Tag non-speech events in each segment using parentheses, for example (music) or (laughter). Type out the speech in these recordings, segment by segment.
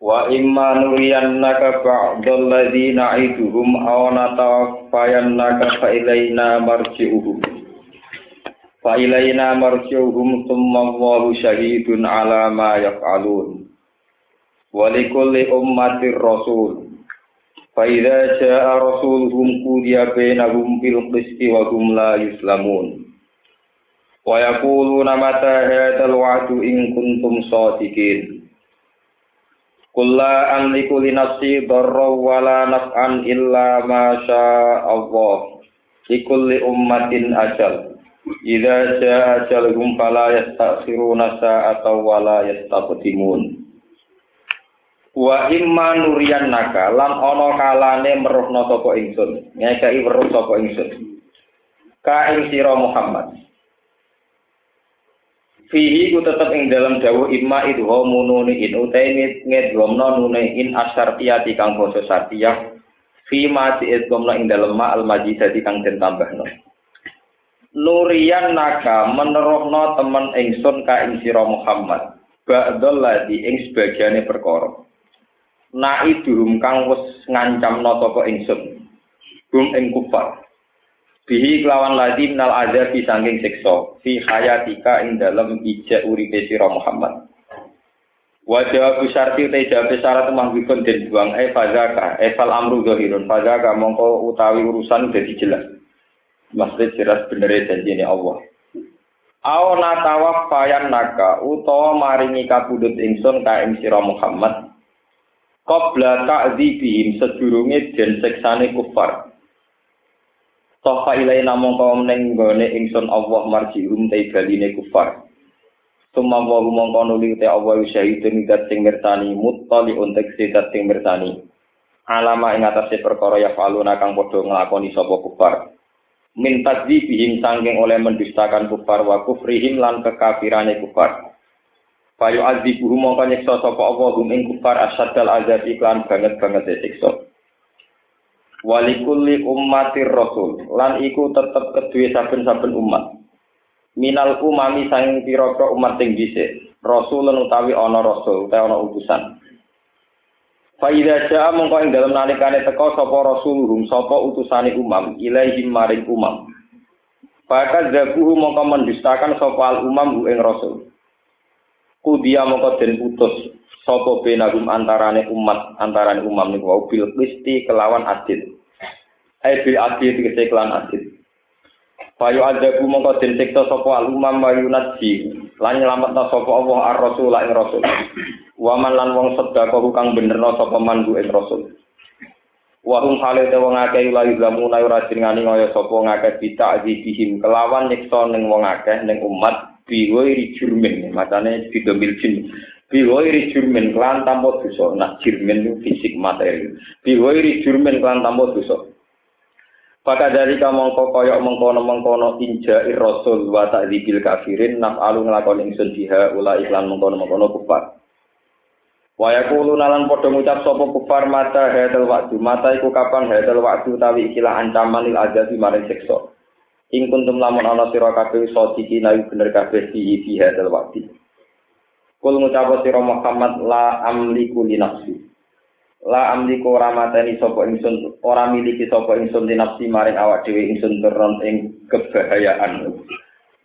Wa imma nuriyannaka ba'dal ladzina iduhum aw natawaffayannaka fa ilaina marji'uhum. Fa ilaina marji'uhum thumma Allahu syahidun ala ma yaf'alun. Wa likulli ummatir rasul. Fa idza jaa rasuluhum qudiya bainahum bil qisti wa hum la yuslamun. Wa yaquluna mata hadzal wa'du in kuntum shadiqin. Kulla amliku li nafsi darra wala naf'an illa ma syaa Allah. Likulli ummatin ajal. Idza jaa ajaluhum fala yastakhiruna sa'atan wala yastaqdimun. Wa imma nuriyannaka lan ana kalane meruhna sapa ingsun. Ngekeki weruh sapa ingsun. Ka ing sira Muhammad. Fihi ku tetep ing dalam dawuh imma itu ho mununi in utai ngedgomno nune in asartiyati kang basa sartiyah fi ma diedgomno ing dalem ma al majidati kang den tambahno. Nurian naka menerohno temen ingsun ka ing sira Muhammad ba'dal ladhi ing sebagiane perkara. Naiduhum kang wis ngancamno sapa ingsun hum ing kufar bihi kelawan ladi minal azabi sangking siksa. Fi hayatika ing dalam ijak uripe sira Muhammad. Wa jawabu syarti te jawab syarat manggipun den buang. E fazaka. E fal amru zahirun. Fazaka mongko utawi urusan dadi jelas maksud jelas bener janjine Allah. Aw natawaf fayan naka utawa maringi kabudut ingsun ka ing sira Muhammad. Qabla ta'dzibihim sedurunge den seksane kufar Sofa ilai namung kaum neng gone ingsun Allah marjium te baline kufar. Suma wa mongko nuli te Allah syahidun dat sing mirsani muttali untuk sidat sing mirsani. Alama ing atase perkara ya faluna kang padha nglakoni sapa kufar. Min tadzibihim sangking oleh mendustakan kufar wa kufrihim lan kekafirane kufar. Fayu azibuhu mongko nyiksa sapa Allah hum ing kufar asyadal azab iklan banget-banget siksa. Walikulli ummatir rasul. Lan iku tetep kedue saben-saben umat. Minal umami sang pira-pira umat sing dhisik. Rasul utawi ana rasul utawa ana utusan. Faida jaa mongko ing dalem nalikane teka sapa rasuluhum sapa utusane umam ilaihim maring umam. Baka zabuhu mongko mendustakan sapa al umam ing rasul. Kudia mongko den putus sapa benagum antarane umat antarane umam niku wau? Bil qisti kelawan adil ai bil adil tegese kelan adil Fayu adabu mongko den siksa sapa alumam wa yunaji lan nyelametna sapa Allah ar-rasul ing rasul. Waman lan wong sedekah kang benerno sapa mandu ing rasul. Wa hum hale te wong akeh la yulamu na ora jenengani kaya sapa ngakeh bita azibihim kelawan nyiksa ning wong akeh ning umat biwiri jurmin macane bidomil jin biwiri jurmin kelan tampo dosa nah jurmin itu fisik materi biwiri jurmin kelan tampo dosa Maka dari kamu koyok mengkono mengkono inja rasul wa ta'dzibil kafirin naf'alu nglakoni ingsun biha ula iklan mengkono mengkono kufar. Wa yaqulu nalan padha ngucap sapa kufar mata hadal waktu mata iku kapan hadal waktu tawi ikilah ancaman lil azabi maring siksa. Ing kuntum lamun ana sira kabeh sadiki nayu bener kabeh di fi hadal waktu. Kul ngucap sira Muhammad la amliku li nafsi. la amliku ora mateni sapa ingsun ora miliki sapa ingsun dinafsi maring awak dhewe ingsun teron ing kebahayaan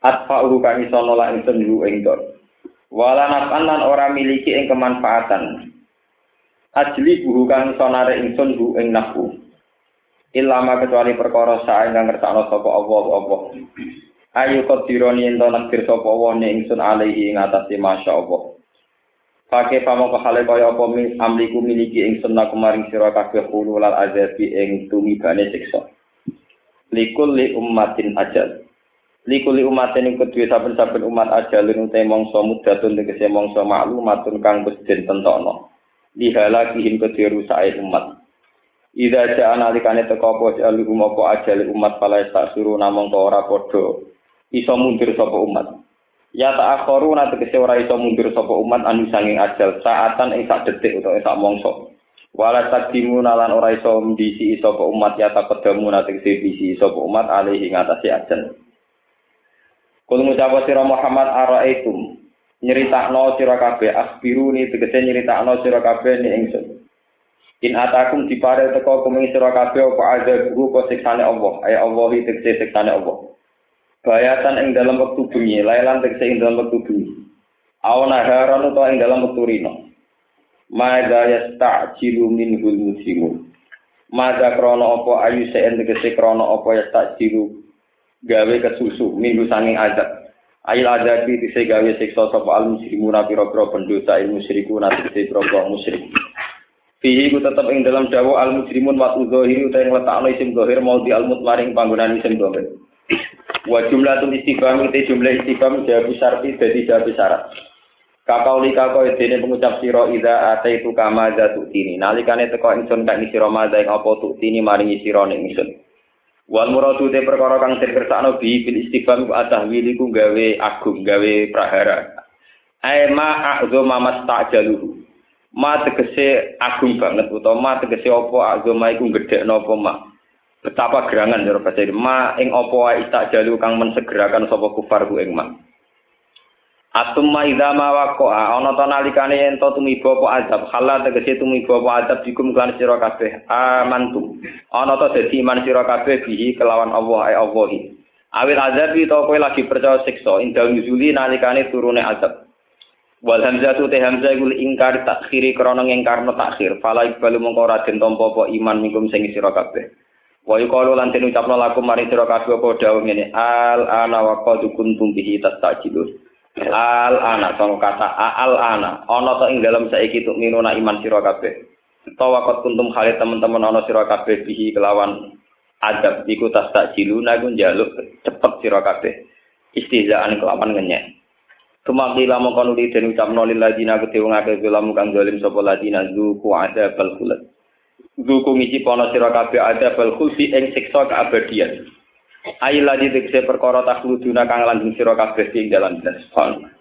atfa kang iso nolak ingsun lu ing dor wala nafanan ora miliki ing kemanfaatan. Ajli buhu kang iso narik ingsun lu ing nafsu ilama kecuali perkara sae kang ngersakno sapa Allah Allah ayo kodironi ento nakdir sapa Allah ingsun alaihi ing atase masyaallah Pakai pamong kehale kaya apa amliku miliki ing sunna kemaring sira kabeh kulo lal azabi ing tumibane siksa. Likul li ummatin ajal. Likul li ummatin ing kedue saben-saben umat ajal ing te mongso mudatun tegese mongso maklumatun kang wis den tentokno. lihala kihim kedhe rusake umat Ida ja'a nalikane teka apa ajal umat pala suruh namung ora padha iso mundur sapa umat. Ya tak akhoru nanti kese ora iso mundur sapa umat anu sanging ajal saatan ing sak detik utawa sak mongso. Wala takdimu nalan ora iso mbisi sapa umat ya tak kedamu nanti kese bisi sapa umat alih ing atase ajal. Kul ngucap sira Muhammad araitum nyeritakno sira kabeh asbiruni tegese nyeritakno sira kabeh ni ingsun. In atakum dipare teko kuming sira kabeh apa ada guru kok siksane Allah, ay Allah tegese siksane Allah. Bayatan ing dalam waktu bengi, lailan tegese ing dalam waktu bengi. Awana haran utawa ing dalam waktu rino. Mada yasta'jilu minhul muslimun. Mada krono apa ayu seen tegese krono apa yasta'jilu gawe kesusu minggu sanging azab. Ail adabi tegese gawe siksa sapa al muslimuna pira-pira pendosa ilmu musyriku nate tegese pira musyrik. Fihi ku tetep ing dalam dawa al mujrimun wa udzohiri uta ing letakno isim zahir mau di al mutmaring panggonan isim zahir. Wa jumlatul istifham te jumlah istifham jawab syarti dadi jawab syarat. Kakau lika kau dene pengucap siro ida ate itu kama jatuh tini. Nalikane teko ingsun kak siro maza ing apa tuh tini maringi siro ning ingsun. Wal muradu te perkara kang dikersakno bi bil istifham atah wiliku gawe agung gawe prahara. Ai ma a'dzu mamas ta'jaluhu. ma tegese agung banget utawa ma tegese apa agama iku gedhekno apa ma betapa gerangan ya bahasa ma ing apa wae tak jalu kang mensegerakan sapa kufar ku ing ma? Atum ma idza ma waqa ana ta nalikane yen to tumiba apa azab? Halal tegese tumiba apa azab? Dikum kan sira kabeh. Amantum ana ta dadi iman sira kabeh bihi kelawan Allah ay Allah awil azab to kowe lagi percaya siksa. Indal nuzuli nalikane turune azab. Wal hamzatu te hamzah iku ingkar takhiri krana ngingkarno takhir. Fala ibalu mongko ora den tampa iman mingkum sing sira kabeh. Wa yuqalu lan den ucapno laku mari sira kabeh apa dawuh ngene. Al ana wa qad kuntum bihi tastajilun. Al ana sing kata al ana ana to ing dalem saiki tuk minuna iman sira kabeh. Tawa qad kuntum khali teman-teman ana sira kabeh bihi kelawan adab iku tastajilun iku njaluk cepet sira kabeh. Istihzaan kelawan ngenyek. Tumaki lamu kono di den ucapno lil ladina wong akeh kang zalim sapa ladina zuku ada bal Zuku ngisi pono sira kabeh ada bal khulfi ing siksa keabadian. Ai ladi tekse perkara takhluduna kang lanjung sira kabeh ing dalam dasfon.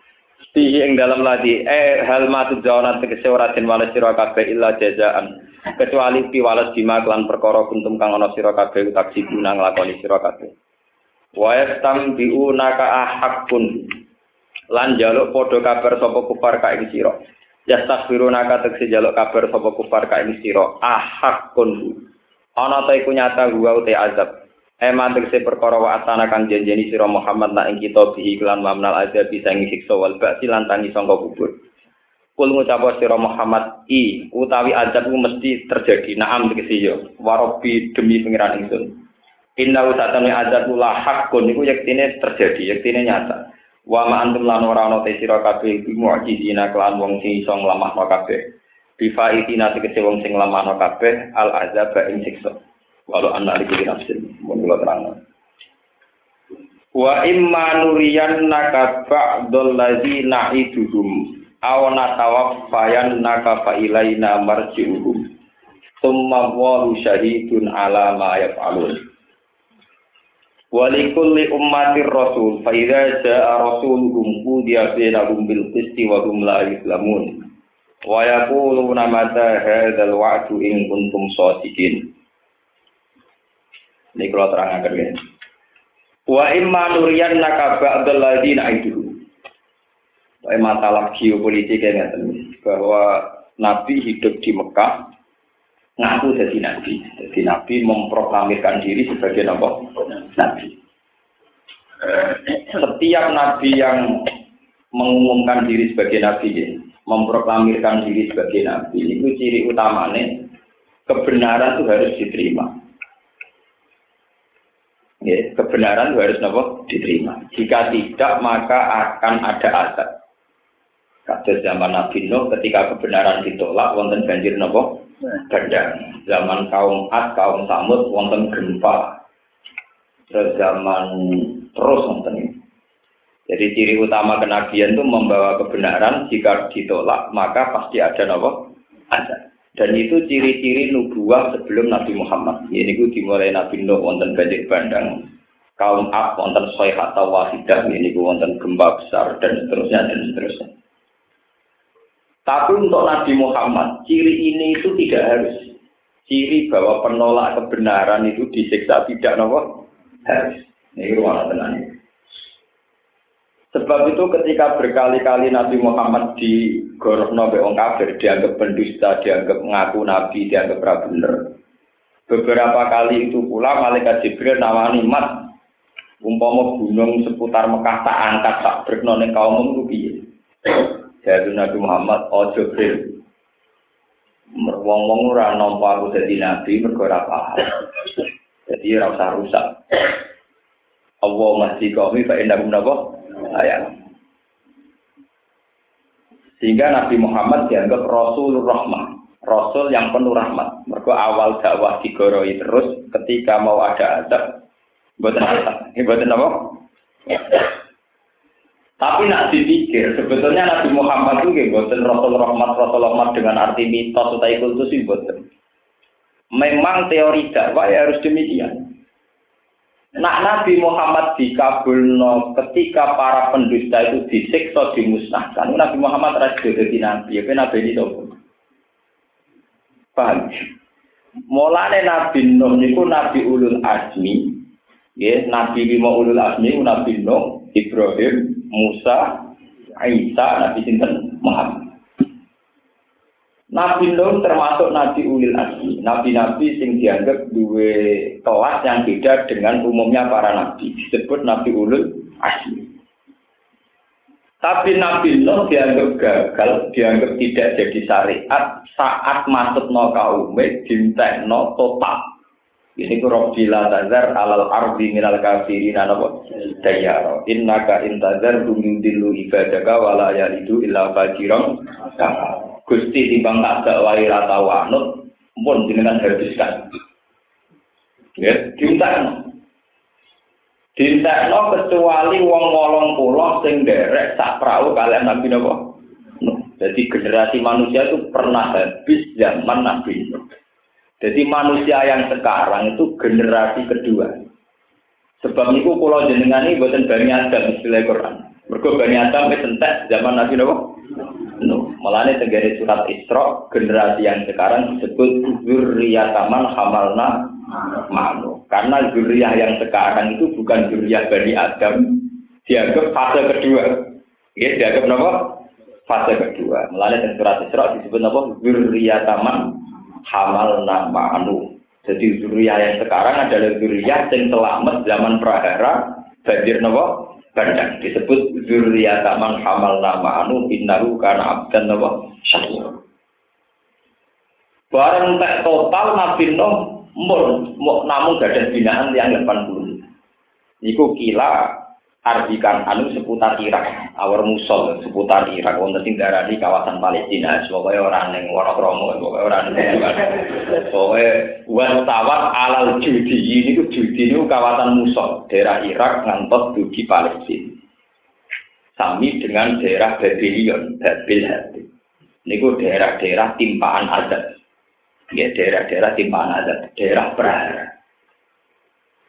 Fihi ing dalam ladi eh hal matu jawana tekse ora den wales sira kabeh illa jazaan. Kecuali piwales bima kelan perkara kuntum kang ana sira kabeh taksi guna nglakoni sira kabeh. Wa yastambiuna ka ahakun lan jaluk padha kabar sapa kufar ka ing sira yastaghfiruna ka tekse jaluk kabar sapa kufar ka ing sira? Ahakun ana ta iku nyata gua ute azab. Ema tekse perkara wa atana kang janjeni sira Muhammad nak ing kita bihi lan mamnal azab bisa ing siksa wal ba'si lan tangi sangka kubur. Kul ngucap sira Muhammad i utawi azab ku mesti terjadi. Naam tegese yo warobi demi pengiran ingsun. Inna usatane azab la hakun iku yektine terjadi yektine nyata wa ma antum lan ora ana te sira kabeh iku mu'jizina kelan wong sing iso nglamahno kabeh. Bifa itina tegese wong sing nglamahno kabeh al azab ing siksa. Walau ana iki nafsin mun kula terang wa imma nuriyan naka ba'dal ladzi na'iduhum aw natawaffayan naka fa ilaina marji'uhum. Summa wa syahidun ala ma yaf'alun Walikulli ummatir rasul fa idza jaa rasuluhum qudiya bainahum bil qisti wa hum la yuslamun wa yaquluna mata hadzal wa'du in kuntum shadiqin Ini kalau terangkan ya. Wa imma nuriyan naka ba'dal ladina. Wa masalah geopolitik yang bahwa Nabi hidup di Mekah ngaku jadi nabi. Jadi nabi memproklamirkan diri sebagai nabi. nabi. Setiap nabi yang mengumumkan diri sebagai nabi, ya, memproklamirkan diri sebagai nabi, itu ciri utamanya kebenaran itu harus diterima. Ya, kebenaran itu harus nopo diterima. Jika tidak, maka akan ada azab. Kata zaman Nabi Nuh, ketika kebenaran ditolak, wonten banjir nopo Gadang. Zaman kaum Ad, kaum Samud, wonten gempa. Terus zaman terus wonten ini. Jadi ciri utama kenabian itu membawa kebenaran, jika ditolak maka pasti ada nopo ada. Dan itu ciri-ciri nubuah sebelum Nabi Muhammad. Ini ku dimulai Nabi Nuh wonten banjir bandang, kaum Ab wonten Soyhat atau Wahidah, ini ku wonten gempa besar dan seterusnya dan seterusnya. Tapi untuk Nabi Muhammad, ciri ini itu tidak harus. Ciri bahwa penolak kebenaran itu disiksa tidak nopo harus. Ini ruang tenang. Sebab itu ketika berkali-kali Nabi Muhammad di Gorohno wong kafir, dianggap pendusta, dianggap ngaku Nabi, dianggap bener. Beberapa kali itu pula malaikat Jibril nawani mat umpama gunung seputar Mekah tak angkat tak berkno ning kaum piye. Jadi Nabi Muhammad ojo Jibril. Wong-wong ora nampa aku dadi nabi mergo ora paham. Jadi ora usah rusak. Allah masih kami fa indah ayat. Sehingga Nabi Muhammad dianggap Rasul Rahmah, Rasul yang penuh rahmat. Mereka awal dakwah digoroi terus ketika mau ada adab, buatan apa? Buatan apa? Tapi nak dipikir, sebetulnya Nabi Muhammad itu buatan Rasul Rahmat, Rasul Rahmat dengan arti mitos atau kultus itu buatan. Memang teori dakwah ya harus demikian. Nak Nabi Muhammad dikabulno ketika para pendusta itu disiksa dimusnahkan. Nabi Muhammad rasul jadi nabi, ya nabi itu. Paham? Mulane Nabi Nuh niku Nabi Ulul Azmi, ya Nabi lima Ulul Azmi Nabi Nuh, Ibrahim, Musa, Isa, Nabi sinten Muhammad. Nabi Nuh termasuk Nabi Ulil Azmi, nabi-nabi sing dianggap dua kelas yang beda dengan umumnya para nabi, disebut Nabi Ulul Azmi. Tapi Nabi Nuh dianggap gagal, dianggap tidak jadi syariat saat masuk no kaume no total. Ini ku Rabbila tazar alal ardi minal kafirin apa? Dayaro. Innaka intazar dumin dilu ibadaka wala yalidu illa fajiran Gusti timbang tak dakwai rata wanut pun dengan habiskan. Ya, diuntakno. Diuntakno kecuali wong wolong pulau sing derek sak perahu kalian Nabi napa? Jadi generasi manusia itu pernah habis zaman Nabi Jadi manusia yang sekarang itu generasi kedua. Sebab itu pulau jenengan ini buatan Bani Adam istilah Quran. Mereka Bani Adam itu entek zaman Nabi. Nuh. Malahnya tegari surat Isra, generasi yang sekarang disebut zurriyataman hamalna manu. Karena zuriyah yang sekarang itu bukan zuriyah Bani Adam, dianggap fase kedua. Ya, dianggap apa? Fase kedua. Malahnya surat Isra disebut apa? Zurriyataman hamalna manu. Jadi zuriyah yang sekarang adalah zuriyah yang selamat zaman prahara banjir nopo bandang. Disebut zurriyata man hamal nama anu innahu kana abdan nawa syakur bareng tak total Nabi Nuh mau namun gak ada binaan yang 80 Niku kila artikan anu seputar Irak, awar musol seputar Irak, wonten sing darani kawasan Palestina, semoga orang ning Wonokromo, semoga orang ning Pokoke wasawat alal judi ini ku judi ini kawasan musol, daerah Irak ngantos dugi Palestina. Sami dengan daerah Babylon, Babil Hati. Niku daerah-daerah timpaan adat. Ya, daerah-daerah timpaan adat, daerah perahara.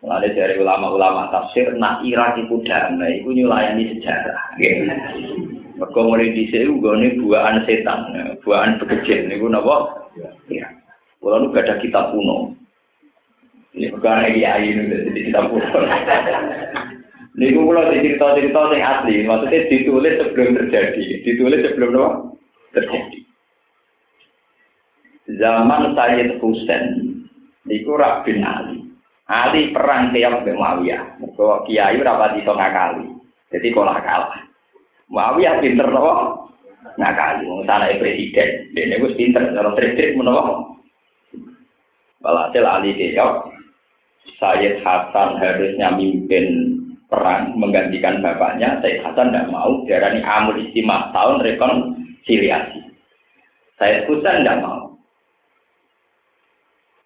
Mulai dari ulama-ulama tafsir, nak Irak itu damai, itu nyulayani sejarah. Mereka mulai di sini, ini buaan setan, buaan bekejil. Ini apa? Ya. Kalau nu ada kitab kuno. Ini bukan iya ini jadi kitab kuno. Ini kalau cerita-cerita yang asli, maksudnya ditulis sebelum terjadi, ditulis sebelum apa? Terjadi. Zaman Sayyid Husain, itu Rabbin Ali. Ali perang keok mbek Muawiyah. Mergo kiai ora pati iso ngakali. Jadi kalah kalah. Muawiyah pinter to ngakali wong sanake presiden. Dene wis pinter cara trik-trik menawa. Walhasil Ali keok Sayyid Hasan harusnya mimpin perang menggantikan bapaknya. Sayyid Hasan tidak mau diarani amul istimah tahun rekonsiliasi. Sayyid Hasan tidak mau.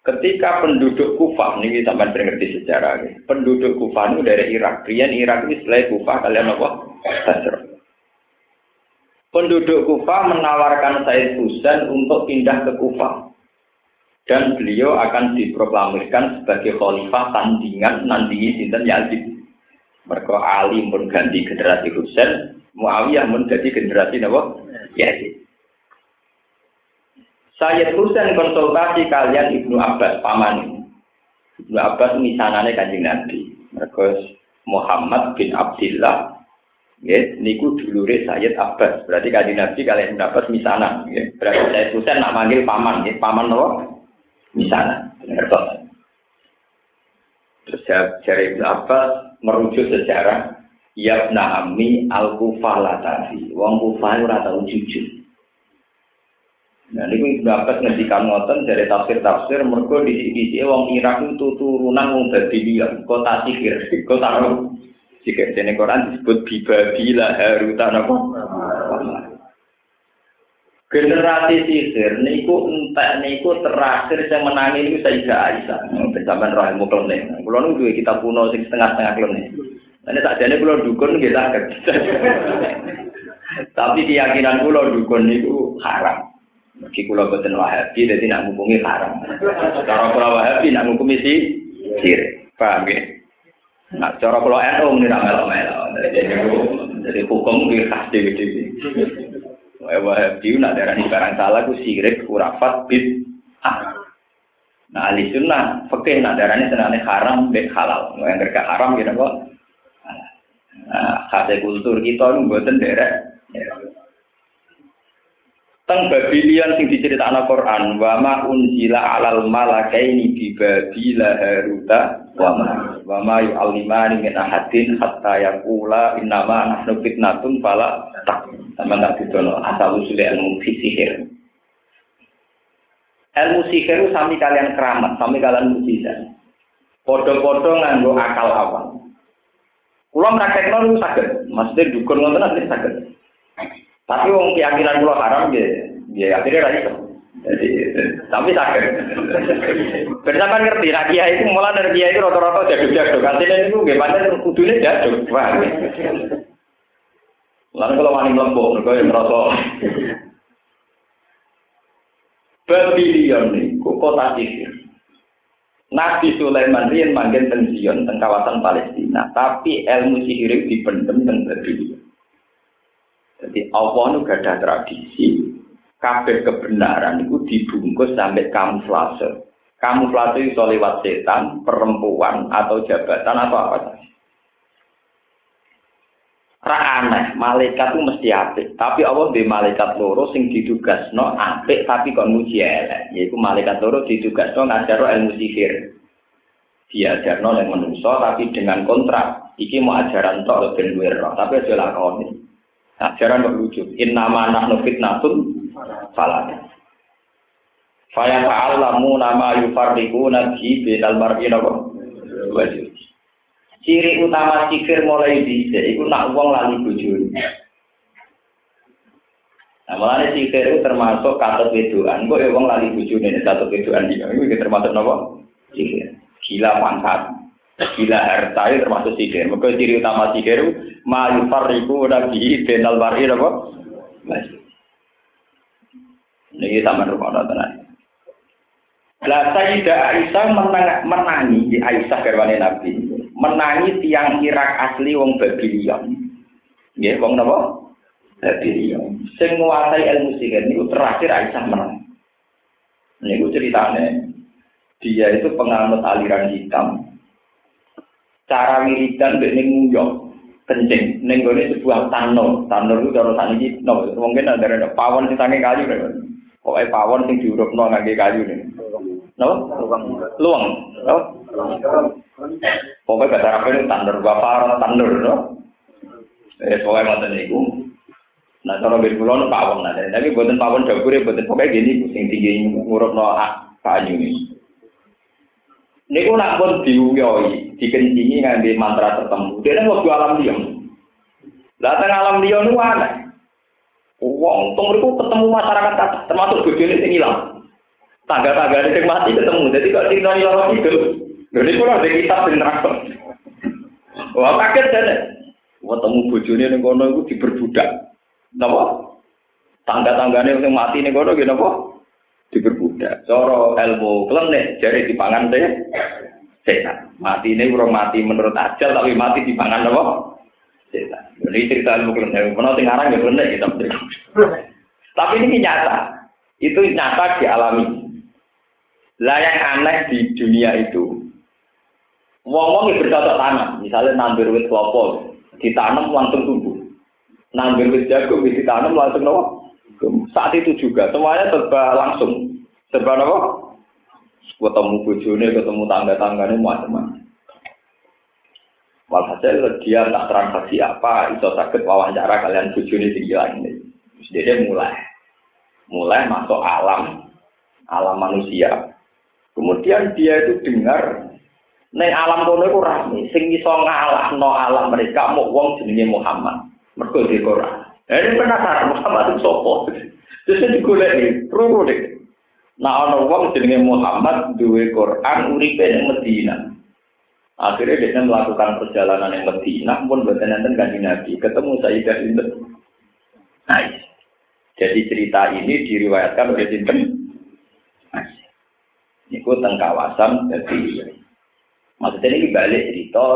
Ketika penduduk Kufah, ini sampai sering ngerti sejarah, penduduk Kufah itu dari Irak. Rian Irak itu selain Kufah, kalian apa? Basra. Penduduk Kufah menawarkan Said Husain untuk pindah ke Kufah. Dan beliau akan diproklamirkan sebagai khalifah tandingan nandingi sinten Yazid. Mereka Ali pun ganti generasi Husain, Muawiyah pun jadi generasi Nabi Yazid. Sayyid Husain konsultasi kalian Ibnu Abbas paman. Ibnu Abbas misanane kanjeng Nabi. Mereka Muhammad bin Abdullah Ya, niku dulure Sayyid Abbas. Berarti kanjeng Nabi kalian Ibnu Abbas misanan. Ya. Berarti Sayyid Husain nak manggil paman. Ya. Paman apa? Misanan. Ngertos. Terus jari Ibnu Abbas merujuk sejarah Yabna Ami Al-Kufalatasi. Wong Kufah ora tau jujur. Nah, ini Abbas ngendikan ngoten dari tafsir-tafsir mergo di sini wong Irak itu turunan wong Babylon, kota sihir, (laughs) kota roh. Jika di Quran disebut Bibabila Haruta apa? Generasi sihir niku entek niku terakhir yang menangi niku Sayyidah Aisyah. Bersama roh ilmu klenik. Kulo nu duwe kitab kuno sing setengah-setengah klenik. Ini tak jadi kulo dukun nggih saged. (laughs) Tapi keyakinan kulo dukun niku haram. Meski kula boten Wahabi dadi nak ngukumi haram. Cara kula Wahabi nak ngukumi si sir. Paham ya? Nah, cara kula NU ini nak melok-melok. Jadi hukum ki khas dhewe-dhewe. Wahabi nak darani barang salah ku sirik kurafat bid Nah, ahli sunnah fikih nak darani senane haram bid halal. Yang gak haram gitu kok. Nah, khas kultur kita nu mboten derek. Teng Babylon sing diceritakno Quran, wa ma unzila alal malakaini bi Babila Haruta wa ma wa ma yu'allimani min ahadin hatta yaqula innama nahnu fitnatun fala tak. Sama tak didono asal usul ilmu sihir. Ilmu sihir sami kalian keramat, sami kalian mujizat. Podo-podo nganggo akal awal. Kulo praktekno niku saged, maksudnya dukun ngoten asli saged. Tapi wong keyakinan kula haram ya, ya akhirnya ra iso. Jadi, tapi sakit. Bersama ngerti, kiai itu mulai dari kiai itu rata-rata jaduk-jaduk. Artinya itu gimana kudune jaduk. Wah. Lalu kalau wani melempuk, mereka yang merasa. Babylon niku kota sihir. Nabi Sulaiman riyen teng Zion teng kawasan Palestina, tapi ilmu sihir dipendem teng Babylon. Jadi Allah itu gak ada tradisi, kabeh kebenaran itu dibungkus sampai kamuflase. Kamuflase itu lewat setan, perempuan, atau jabatan, atau apa saja. Ra malaikat itu mesti apik. Tapi Allah di malaikat loro sing didugasno apik tapi kon muji elek. Yaitu malaikat loro didugasno ngajaro ilmu sihir. Diajarno yang menungso tapi dengan kontrak. Iki mau ajaran tok ben tapi aja lakoni. Ajaran kok lucu. Innama nahnu fitnatun falada. Faya ta'allamu nama yufarriquna bi bainal mar'i wa Ciri utama sihir mulai dhisik iku nak wong lali bojone. Nah, mulane sihir itu termasuk kata wedoan. Kok ya wong lali bojone kata wedoan iki. Iku termasuk napa? Sihir. Gila pangkat. Gila harta itu termasuk sihir. Maka ciri utama sihir ma yufarriqu nabi benal wari apa? Ini sama rumah tenan. Lah Sayyidah Aisyah menang, menangi di Aisyah garwane Nabi. Menangi tiang Irak asli wong Babylon. Nggih, wong napa? Babylon. Sing nguasai ilmu sihir niku terakhir Aisyah menang. Niku ceritanya dia itu penganut aliran hitam. Cara wiridan mbek ning nguyok kencing ning gone sebuah tanur. Tanur itu cara sakniki no, mungkin ada pawon sing sange kayu lho. Pokoke pawon sing diurupno ngangge kayu nih. No? Luang. No? Pokoknya bahasa Arab itu tandur, bafar, tandur, no? Eh, pokoknya ngoten niku. Nah, cara bir kula pawon nah, tapi boten pawon dapure boten pokoknya gini sing tinggi ngurupno kayu nih. Niku nak pun diuyoi, dikencingi ngambil mantra tertentu. Dia kan waktu alam dia. Lah teng alam dia nu aneh. Wong tong mriku ketemu masyarakat termasuk bojone sing ilang. Tangga-tangga sing mati ketemu. Jadi kok cerita ilang itu. Lha niku ora ada kitab sing nerangno. Wah kaget dene. Wong temu bojone ning kono iku diperbudak. Napa? Tangga-tanggane sing mati ning kono gini apa? Diperbudak. Cara ilmu klenik jari dipangan teh setan. Mati ini urung mati menurut ajal tapi mati dipangan apa? Setan. Ini cerita ilmu klenik. Pernah sing aran ya klenik kita. Tapi ini nyata. Itu nyata dialami. Lah yang aneh di dunia itu, wong-wong bercocok tanam, misalnya nandur wit kelapa, ditanam langsung tumbuh. Nandur wit jagung, ditanam langsung nopo. Saat itu juga semuanya serba langsung, serba nopo. Ketemu bojone, ketemu tangga-tanggane macam-macam. Walhasil dia tak transaksi apa, itu sakit wawancara kalian bojone tinggi lagi. Terus dia mulai mulai masuk alam alam manusia. Kemudian dia itu dengar neng alam kono itu rame, sing iso no alam mereka mau wong jenenge Muhammad. Mergo di Quran. Eh, ini penasaran Muhammad itu sopo. Terus digoleki, rungu deh. Nah ana wong jenenge Muhammad duwe Quran uripe ning Medina. Akhirnya dia melakukan perjalanan yang Medina pun buatan nanti ganti Nabi. Ketemu Sayyidah Sinten. Nice. Jadi cerita ini diriwayatkan oleh Sinten. Ini tentang kawasan jadi maksudnya ini balik cerita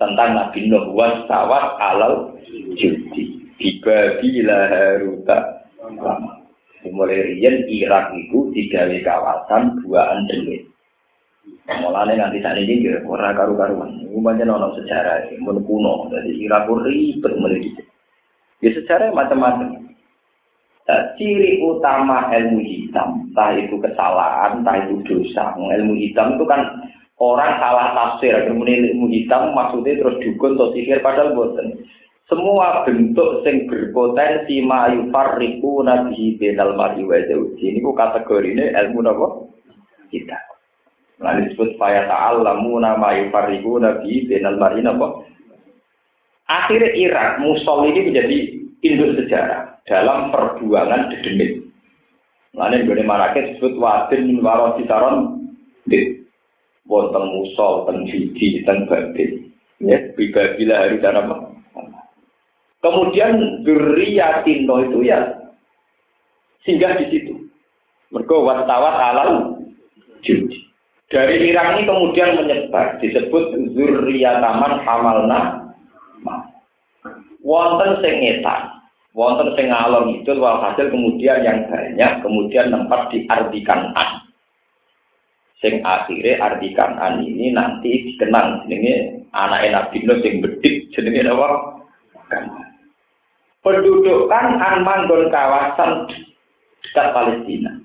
tentang Nabi Nuh was sawat alal judi tiba bila haruta mulai rian Irak itu digawe kawasan buaan delik Mulanya nanti saat ini kira ora karu karuan. Umumnya nono sejarah, mun kuno. Jadi Irak ribet mulai Ya sejarah macam-macam. Nah, ciri utama ilmu hitam, entah itu kesalahan, entah itu dosa. Ilmu hitam itu kan orang salah tafsir. Kemudian ilmu hitam maksudnya terus dukun atau sihir padahal boten. Semua bentuk sing berpotensi mayufar ribu nabi benal mari wa ku kategori ini ilmu apa? Kita. Nah, disebut faya ta'allamu nama yufariku nabi benal mari apa? Akhirnya Irak, Musul ini menjadi induk sejarah dalam perjuangan dedemit. Lalu gue marake disebut wadin waro sitaron di wonten musol, ten judi, ten batin. Ya, bila hari dan apa? Kemudian Tino itu ya singgah di situ. Mereka watawat alal judi. Dari Irak ini kemudian menyebar disebut Zurriyataman Hamalna. Wonten sing wonten sing itu walhasil kemudian yang banyak kemudian tempat diartikan an sing akhirnya artikan an ini nanti dikenang jenenge anak enak Nuh sing bedik jenenge apa pendudukan an manggon kawasan dekat Palestina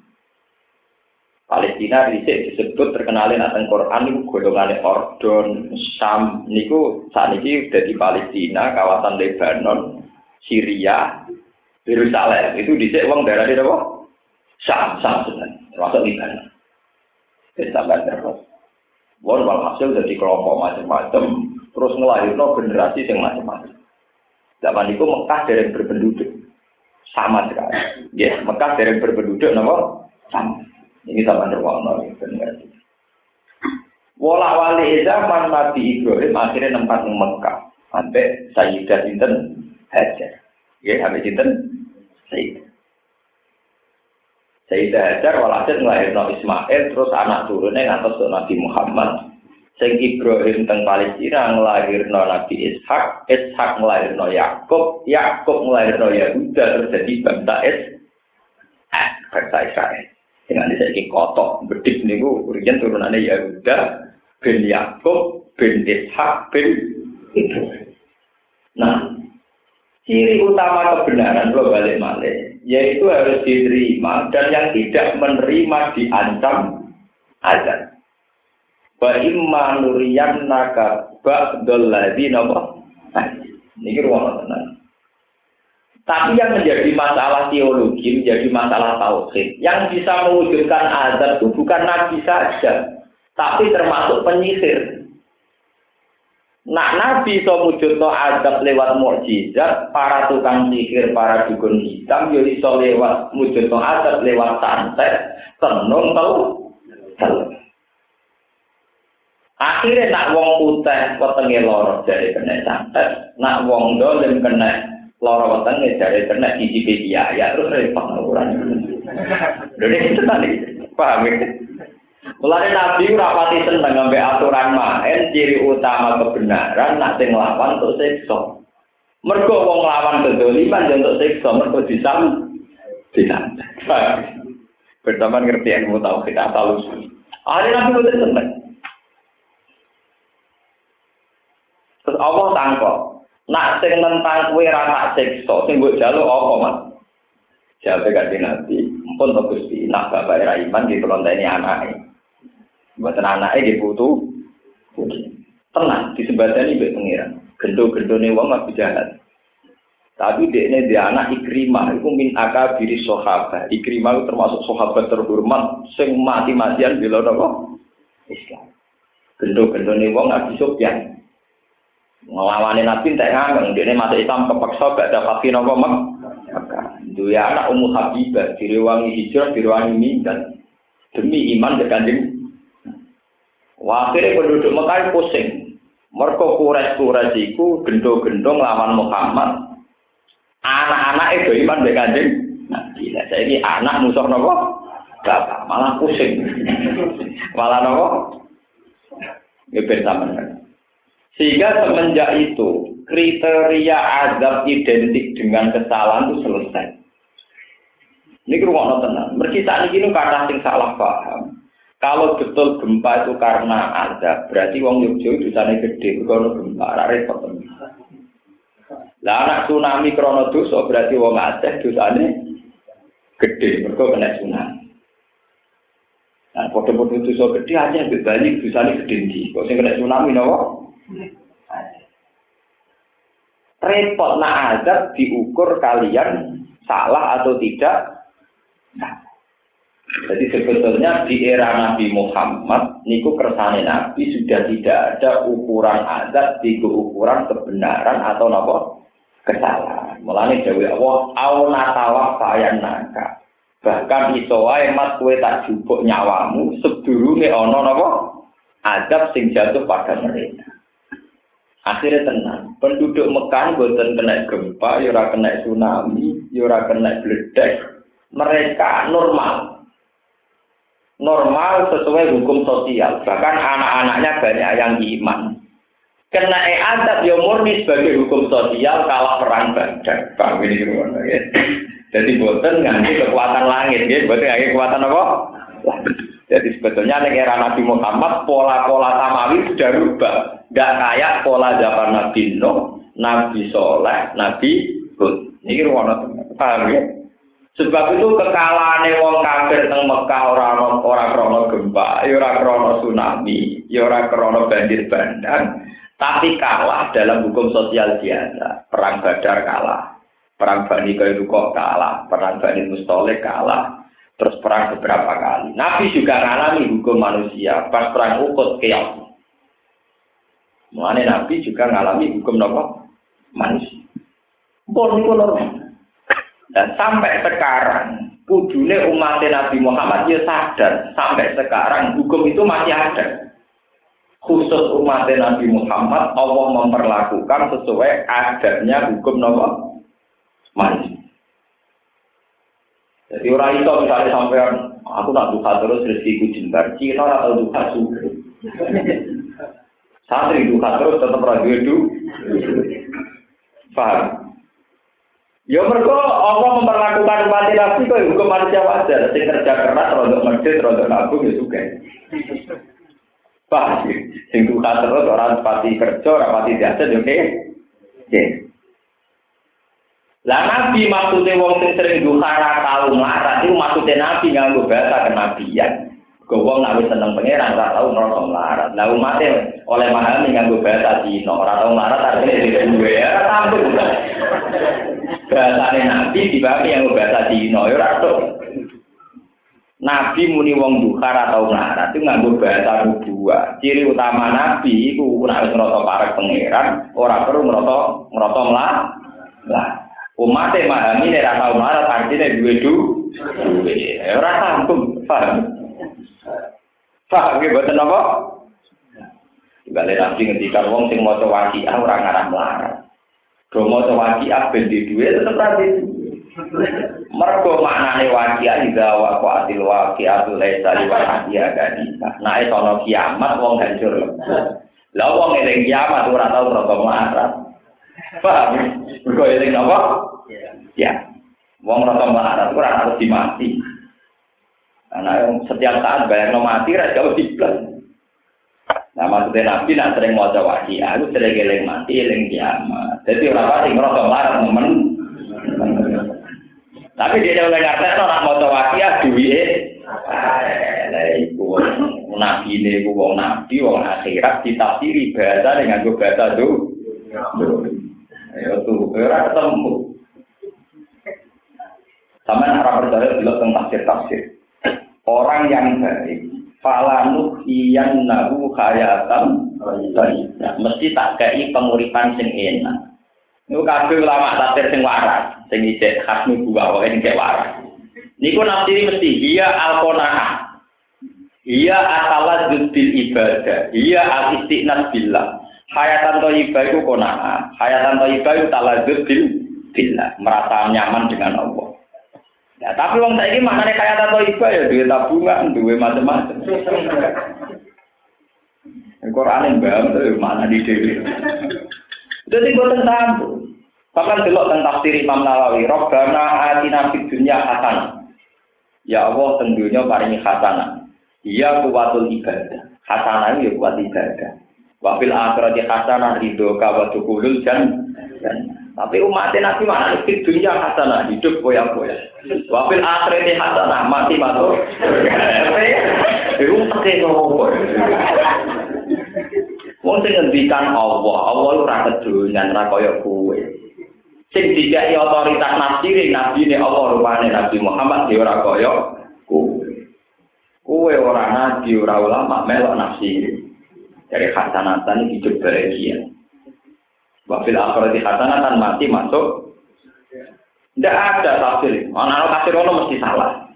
Palestina dhisik disebut terkenalin akan Quran niku golongane Ordon, Sam niku saat ini di Palestina, kawasan Lebanon, Syria, Yerusalem itu dicek uang darah di apa? Sam, Sam sebenarnya, termasuk Libanon. Jadi sampai terus. Wong hasil jadi kelompok macam-macam, terus ngelahirno generasi yang macam-macam. Zaman itu Mekah dari berpenduduk sama sekali. Ya, Mekah dari berpenduduk nama sama. Ini sama terwakna generasi. Wala wali zaman Nabi Ibrahim akhirnya tempat Mekah sampai Sayyidah Sinten Hajar. Ya, sampai sinten? Sayyidah. Sayyidah Hajar walhasil ngelahirno Ismail terus anak turunnya ngantos Nabi Muhammad. Sing Ibrahim teng Palestina ngelahirno Nabi Ishak, Ishak ngelahirno Yakub, Yakub ngelahirno Yahuda terus jadi bangsa Is, eh, bangsa Israel. Dengan disaiki kotok bedik niku urian turunannya Yahuda bin Yakub bin Ishak bin Ibrahim. Nah, Ciri utama kebenaran lo balik malik, yaitu harus diterima dan yang tidak menerima diancam azab. Wa imma nuriyan naka ba'dul ladina Ini ruang tenang. Tapi yang menjadi masalah teologi, menjadi masalah tauhid, yang bisa mewujudkan azab itu bukan nabi saja, tapi termasuk penyihir. Nak Nabi so no adab lewat mukjizat, para tukang sihir, para dukun hitam, yo iso lewat no adab lewat santet, tenung tau, Akhirnya nak wong putih petenge loro dari kena santet, nak wong dolim kena Loro wetenge jare kena icipi ya terus repot ukuran. Lho itu tadi, paham ya? Mulane Nabi ora pati seneng ngombe aturan main ciri utama kebenaran nak sing nglawan untuk siksa. Mergo wong lawan kedoliman yo untuk siksa mergo disam disam. Berteman ngerti ilmu tauhid asal usul. Ada Nabi boten seneng. Allah tangkok, nak sing nentang kue rasa siksa, sing mbok jaluk apa, Mas? Jawab kanjeng Nabi, pun to Gusti, nak bapak ra iman di ini anake. Mboten anake di putu. Tenang, disebadani mbek pengiran. Gendo-gendone wong mah jahat. Tapi ini dia anak Ikrimah, itu min akabiri sahabat. Ikrimah itu termasuk sahabat terhormat, sing mati-matian bila nopo Islam. Gendo-gendo nih wong Abi Sufyan. Ngelawanin Nabi tak ngameng, dia masuk Islam kepaksa gak ada vaksin apa mak. Dia anak Ummu Habibah, direwangi hijrah, direwangi mindan. Demi iman dan kanjeng. Akhirnya penduduk Mekah pusing. Mereka kures-kures itu gendo-gendo ngelawan Muhammad. Anak-anak itu iman dengan kanjeng. Nah, gila. Saya ini anak musuh nopo. Bapak malah pusing. (laughs) malah nopo. Ya bersama sehingga semenjak itu kriteria azab identik dengan kesalahan itu selesai. Ini rumah tenang. Mereka saat ini kata sing salah paham. Kalau betul gempa itu karena azab, berarti wong Yogyo itu sana gede, kalau gempa, repot. Lah anak tsunami krono dosa berarti wong Aceh dosane gede, mergo kena tsunami. Nah, foto-foto dosa gede aja Bali dosane gede ndi. Kok sing kena tsunami napa? Repot nak azab diukur kalian salah atau tidak. Nah, jadi sebetulnya di era Nabi Muhammad, niku kersane Nabi sudah tidak ada ukuran azab di ukuran kebenaran atau nopo kesalahan. Mulane dewe Allah, au natawa fayan naka. Bahkan iso wae mat kue tak jupuk nyawamu sedurunge ana napa azab sing jatuh pada mereka. Akhirnya tenang. Penduduk Mekah buatan kena gempa, yura ya kena tsunami, yura ya kena bledek. Mereka normal. Normal sesuai hukum sosial. Bahkan anak-anaknya banyak yang iman. Kena adab ya murni sebagai hukum sosial kalah perang badan. Pak ini ya. Jadi buatan nganti kekuatan langit, ya. Buatan nganti kekuatan apa? Jadi sebetulnya era Nabi Muhammad pola-pola tamawi sudah rubah. Gak kayak pola zaman Nabi Nuh, Nabi Soleh, Nabi Hud. Ini ruang paham ya? Sebab itu kekalahan wong kafir teng Mekah orang orang krono gempa, ya ora krono tsunami, ya ora krono banjir bandang, tapi kalah dalam hukum sosial biasa. Perang Badar kalah, perang Bani Kairukoh kalah, perang Bani Mustoleh kalah, Terus perang beberapa kali. Nabi juga mengalami hukum manusia pas perang ukut keok. Mengenai Nabi juga mengalami hukum nopo manusia. Normal. Dan sampai sekarang, kudune umat Nabi Muhammad ya sadar sampai sekarang hukum itu masih ada. Khusus umat Nabi Muhammad Allah memperlakukan sesuai adatnya hukum nopo manusia. Jadi orang itu misalnya sampai aku nak duka terus rezekiku jembar, Cina atau duka juga. Santri duka terus tetap radio itu. Paham? Ya mereka Allah memperlakukan umat nabi kok hukum manusia wajar. Sing kerja keras, rontok masjid, rontok nabung ya juga. Paham? Sing duka terus orang pati kerja, orang pati jasa, oke? Oke. Lah nabi maksudnya wong sing sering duhara tau melarat itu maksudnya nabi nganggo bahasa kenabian. Gue nak seneng pangeran ora tau ngerasa melarat. Lah umatnya oleh mahami nganggo bahasa Cina ora tau melarat artinya tidak duwe ya tampil. Bahasane nabi dibagi yang bahasa Cina ya ora Nabi muni wong duhar atau melarat itu nganggo bahasa nubuah. Ciri utama nabi iku nek ngerasa parek pangeran ora perlu ngerasa ngerasa melarat. Lah Umat yang memahami ini rasa marah artinya du, duwe. Ora sambung, paham? Paham ya buatan apa? Balik nabi ngendikan wong sing maca waqiah ora ngarah melarat. Do maca waqiah ben di duwe tetep ra di. Mergo maknane waqiah ida wa qatil waqiah laisa li waqiah gadi. Nah, sono kiamat wong hancur. Lah wong eling kiamat ora tau rada melarat. Paham? Mergo eling apa? Ya. Wong rada melarat ora harus dimati. Karena setiap saat bayar no mati, ra jauh diblas. Nah maksudnya Nabi nak sering mau coba aku sering eling mati, eling kiamat. Jadi orang pasti ngerasa marah temen. Tapi dia udah ngerti orang mau coba kia duit. Lah iku nabi ini iku wong nabi wong akhirat ditafsiri bahasa dengan gue bahasa tuh. Ayo tuh, ora ketemu. Sama arah percaya dulu tentang tafsir tafsir. Orang yang baik falanuk iyan nahu hayatan mesti tak kei penguripan sing enak Niku kabeh ulama tafsir sing waras, sing isih khas nubuwah wae sing waras. Niku nafsiri mesti dia alqonaah. Iya asala bil ibadah, iya al istiqnas billah. Hayatan thayyibah iku qanaah, hayatan thayyibah iku taladzud bil billah, merasa nyaman dengan Allah. Ya, tapi wong saiki maknane kaya tato iba ya duwe tabungan, duwe macam-macam. Quran yang bang, itu mana di dewi. Jadi gue tentang Bahkan delok tentang tafsir Imam Nawawi, Robbana atina fid dunya hasanah. Ya Allah tentunya paringi hasanah. Iya kuwatul ibadah. Hasanah ya kuat ibadah. Wa fil akhirati hasanah ridho ka wa dukhulul. Tapi umat Nabi mana di dunia hasanah hidup boya-boya. Wafil akhirati hasanah mati masuk. (laughs) Itu pakai nomor. Wong sing ngendikan Allah, Allah ora kedunyan ora kaya kowe. Sing dikai otoritas nafsiri nabi ne Allah rupane Nabi Muhammad dia ora kaya kowe. Kowe ora nabi ora ulama melok. Dari hasanatan hidup bahagia. Wafil akhirati hasanatan mati masuk. Tidak ada tafsir. Orang tafsir ono mesti salah.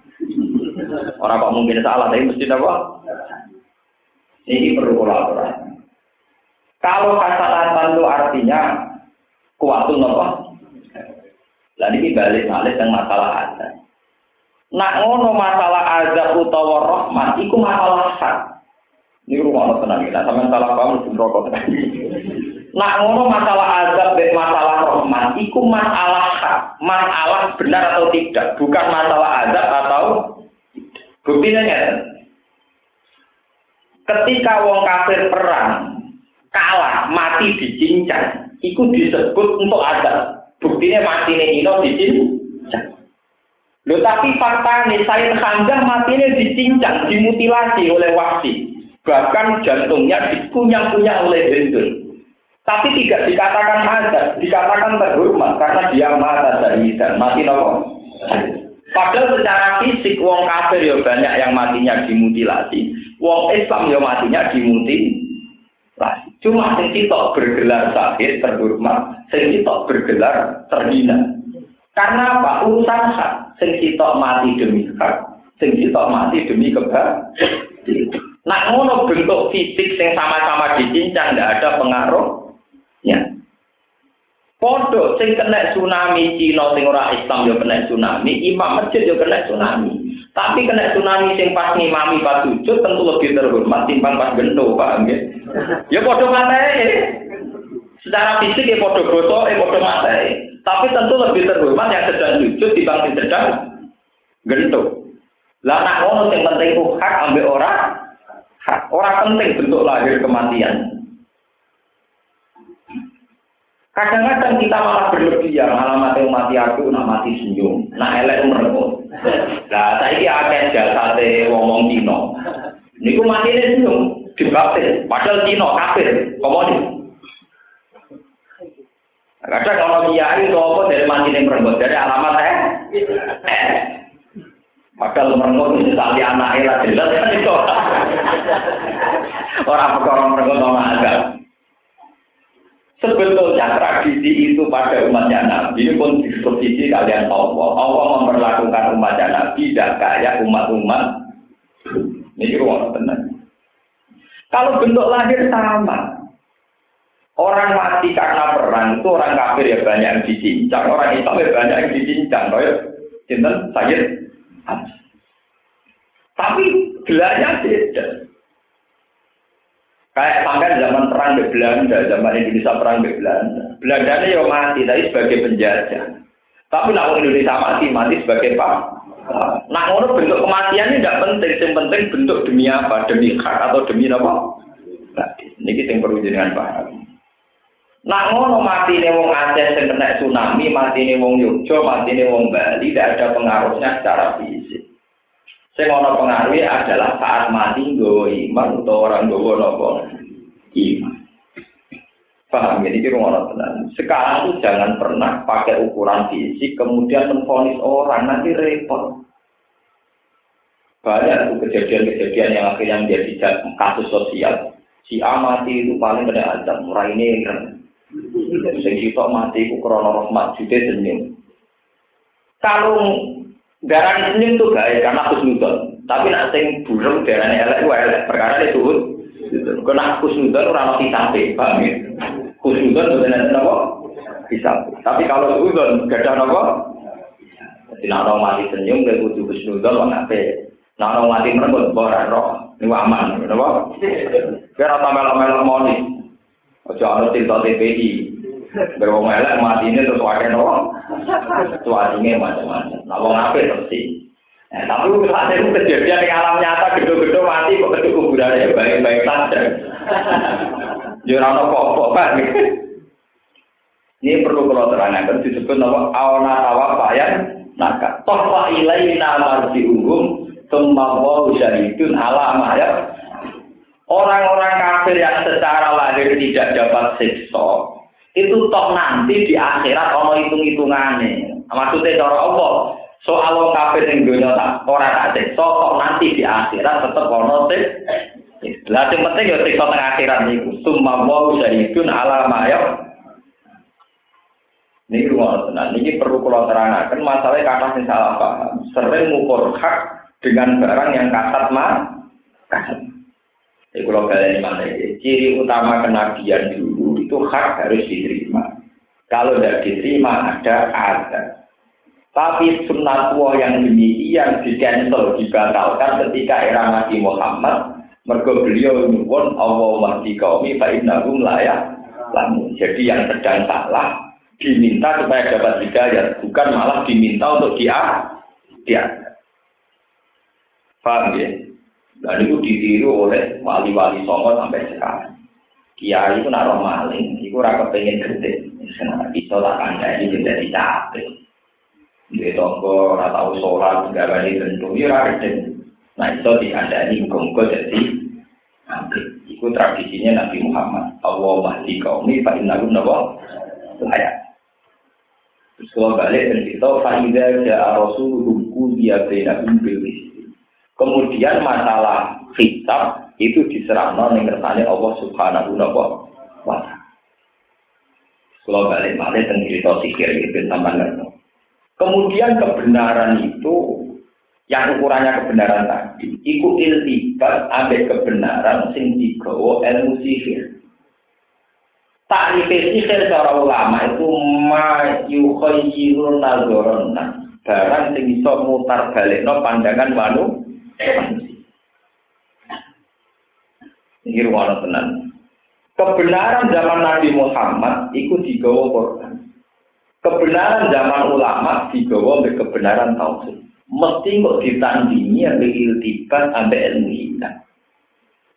(laughs) Orang kok mungkin salah, tapi mesti apa? Ini perlu kolaborasi. Kalau hasanatan itu artinya kuatul nopo. Lalu ini balik-balik yang masalah ada. Nak ngono masalah azab utawa rahmat, iku masalah hak. Ini rumah tenang kita, sama salah kamu rokok (laughs) Nak ngono masalah azab masalah rahmat, itu masalah hak, masalah benar atau tidak, bukan masalah azab atau buktinya ya. Ketika wong kafir perang kalah mati dicincang, itu disebut untuk azab. Buktinya mati ini ino dicincang. Loh tapi fakta nih, saya Hamzah matinya dicincang, dimutilasi oleh wasi. Bahkan jantungnya dikunyah-kunyah oleh Hendul. Tapi tidak dikatakan ada, dikatakan terhormat karena dia mata dari dan mati nopo. Padahal secara fisik wong kafir ya banyak yang matinya dimutilasi, wong Islam ya matinya dimutilasi. Cuma sing kita bergelar sakit terhormat, sing kita bergelar terhina. Karena apa? Urusan hak. Sing kita mati demi hak, sing kita mati demi kebahagiaan. Nah, ngono bentuk fisik sing sama-sama dicincang tidak ada pengaruh. Podo sing kena tsunami Cina sing ora Islam yo kena tsunami, imam masjid yo kena tsunami. Tapi kena tsunami sing pas ngimami pas sujud tentu lebih terhormat timbang pas gento, paham ya? Ya podo materi. Secara fisik ya podo goso, ya podo materi. Tapi tentu lebih terhormat yang sedang sujud timbang yang sedang gento. Lah nak ngono sing penting hak ambek ora hak. Ora penting bentuk lahir kematian. Kadang-kadang kita malah berlebihan, malah mati mati aku, nak mati senyum, nak elek merenggut. Nah, saya ini ada jasa ngomong Cino. Niku mati ini senyum, dibaptis. Padahal Cino kafir, komodi. Kadang kalau kiai itu apa dari mati ini merenggut, dari alamat eh? Eh. Padahal merenggut itu tali anaknya lah jelas kan itu. Orang perkara merenggut sama agak. Sebetulnya tradisi itu pada umatnya Nabi ini pun disposisi kalian Allah. Allah memperlakukan umatnya Nabi tidak kayak umat-umat. Ini ruang tenang. Kalau bentuk lahir sama, Orang mati karena perang itu orang kafir ya banyak yang dicincang, orang Islam ya banyak yang dicincang. Kayak cinta saya Tapi gelarnya beda. Kayak sampai zaman perang di Belanda, zaman Indonesia perang di Belanda. Belanda ini ya mati, tapi sebagai penjajah. Tapi nak Indonesia mati, mati sebagai pak. Nah, ngono bentuk kematian ini tidak penting, yang penting bentuk demi apa, demi hak atau demi apa. Nah, ini kita yang perlu jenengan paham. Nah, ngono mati ini wong Aceh yang kena tsunami, mati ini wong Yogyo, mati ini wong Bali, tidak ada pengaruhnya secara fisik. Sing ana pengaruhnya adalah saat mati nggawa iman atau orang nggawa napa iman. Paham ya, ini rumah tenang. Sekarang jangan pernah pakai ukuran fisik, kemudian memfonis orang, nanti repot. Banyak kejadian-kejadian yang akhirnya menjadi kasus sosial. Si A mati itu paling kena azab, murah ini kan. Sing mati itu krono rahmat jude senyum. Kalau darah senyum tuh baik karena aku nudon. Tapi nak sing burung darahnya elek itu elek. Perkara itu Kena khusnudon orang mati sampai, paham ya? Khusnudon itu nanti apa? Bisa. Tapi kalau khusnudon, gak ada apa? Jadi nak orang mati senyum, dia kudu khusnudon, orang apa? Nak orang mati merenggut, orang roh. Ini aman, apa? Kira tambah lama-lama moni. Ojo ana cerita TPI. Berwong elek mati ini terus wakai nopo. Suaranya macam-macam. Nah, wong apa terus Nah, tapi saat itu kejadian di alam nyata gedung-gedung mati kok gedung kuburan ya baik-baik saja. Ada kok pak. Ini perlu kalau terangkan disebut nama awna tawa payan naka. Wa ilaina marji'uhum thumma wa syahidun ala ya. Orang-orang kafir yang secara lahir tidak dapat siksa itu toh nanti di akhirat ono hitung-hitungannya. Maksudnya cara Allah, Soal wong kafir ning donya tak ora tak siksa kok nanti di akhirat tetep ono sik. Lah sing penting ya siksa teng akhirat niku. Summa wa syahidun ala ma ya. Niki rumah tenan. Niki perlu kula terangaken masalah kata sing salah paham. Sering ngukur hak dengan barang yang kasat mah kasat. Jadi kalau kalian mana ciri utama kenabian dulu itu hak harus diterima. Kalau tidak diterima ada azab. Tapi sunnah tua yang demikian di cancel, dibatalkan ketika era Nabi Muhammad. Mergo beliau nyuwun Allah mahdi kaumi fa'innahum layak. Jadi yang sedang salah diminta supaya dapat hidayah, bukan malah diminta untuk dia dia. Paham ya? Dan itu ditiru oleh wali-wali songo sampai sekarang. Kiai itu naruh maling, itu raka pengen gede. Bisa tak kandai jadi capek. di toko ora tau sholat nggak balik tentu ya rajin nah itu diandani hukum jadi nanti itu tradisinya Nabi Muhammad. Allah mahdi kaum ini pak inna gum nabo layak. Terus kalau balik dan kita faidah ja'a rasuluhum dia bina umbil kemudian masalah kitab itu diserahkan yang kersane Allah subhanahu wa ta'ala kalau balik balik dan cerita sikir itu tambah ngerti Kemudian kebenaran itu yang ukurannya kebenaran tadi, itu iltibat ambil kebenaran sing digawa ilmu sihir. Takrif sihir secara ulama itu ma yukhayyirun nazarana. Barang sing iso mutar balikno pandangan manu Ini ruang tenan. Kebenaran zaman Nabi Muhammad itu digawa Quran. kebenaran zaman ulama digawa oleh kebenaran tauhid. Mesti kok ditandingi ambil iltibat ambil ilmu hitam.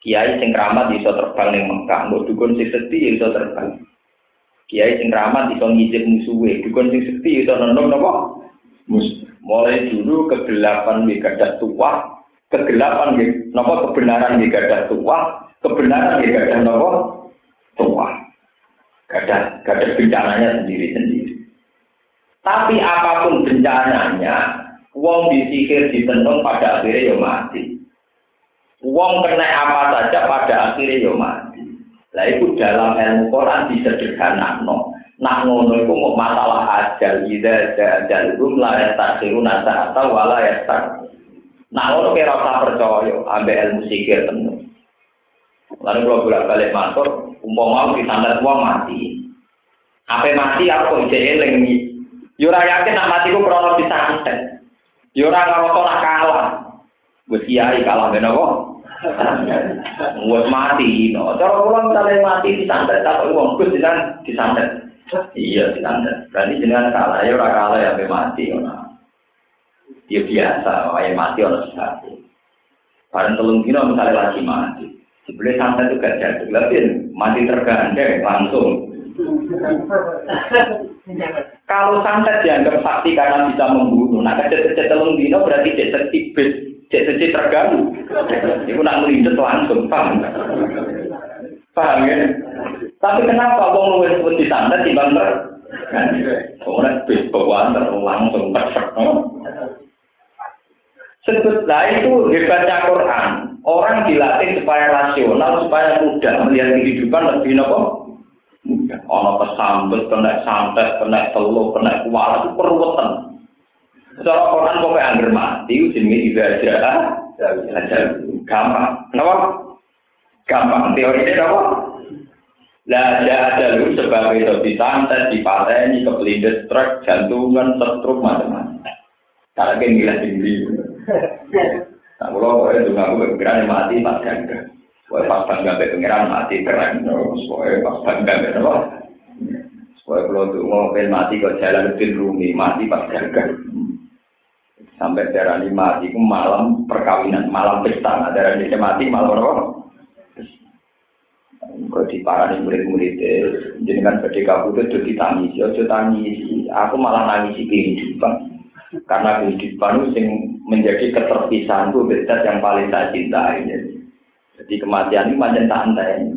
Kiai sing keramat iso terbang ning Mekah, mbok dukun sing sedhi iso terbang. Kiai sing keramat iso ngijib musuhe, dukun sing sedhi iso nendong napa? Mus. Mulai dulu kegelapan gadah tua, kegelapan di napa kebenaran gadah tua, kebenaran di gadah napa? Tua. Gadah gadah bencananya sendiri-sendiri. Tapi apa pun bencananya, wong disihir ditenung pada akhirnya ya mati. Wong kena apa saja pada akhirnya ya mati. Lah itu dalam ilmu Quran disederhanakan. Nah ngono itu mau masalah ajal, ida ajal rum ya taksiru nasa atau wala ya tak. Nah ngono kira usah percaya ambil ilmu sihir tenung. Lalu kalau bolak balik matur, umpama mau disandat uang mati. Apa mati aku kok ijek eling iki. Yo ora yakin nak mati ku krono disantet. Yo ora ngerasa nak kalah. Wis kiai kalah ben apa? (laughs) Wis mati, no. Cara kula misale mati disantet tak wong Gus disan disantet. Iya disantet. Berarti jenengan kalah ya ora kalah ya mati ngono. Ya biasa, wae mati ora sebab. Barang telung dino misalnya lagi mati. Sebenarnya santet itu gak jadi, tapi mati tergandeng langsung. Kalau santet dianggap sakti karena bisa membunuh, nah kecil-kecil telung dino berarti cek tertibis, cek cek terganggu. Itu nak melintas langsung, paham? Paham ya? Tapi kenapa wong luwes pun di santet timbang ter? Orang bis bawaan langsung perfect. Sebutlah itu hebatnya Quran. Orang dilatih supaya rasional, supaya mudah melihat kehidupan lebih nopo. Ono kesambet, kena santet, kena telur, kena kuala itu perwetan. Secara Quran kok angger mati, jenenge ibadah, gampang. Kenapa? Gampang. Teori ini apa? Lah ada ada lu sebab itu disantet, dipateni, kepelindes truk, jantungan, setruk, macam-macam. Kalau kayak gila tinggi. Nah, kalau gue itu ngaku kepikiran mati pas ganda. Gue pas bangga be pengiran mati keren. Gue pas bangga be apa? Gue kalau tuh mau mati kok jalan lebih rumi mati pas ganda. Sampai darah ini mati, itu malam perkawinan, malam pesta. Nah, darah ini mati malam apa? Kau di parah murid-murid jadi kan kabut itu ditangisi, ojo tangisi. Aku malah nangisi kehidupan. Karena kehidupan itu menjadi keterpisahan itu beda yang paling saya cintai. Jadi kematian ini macam santai.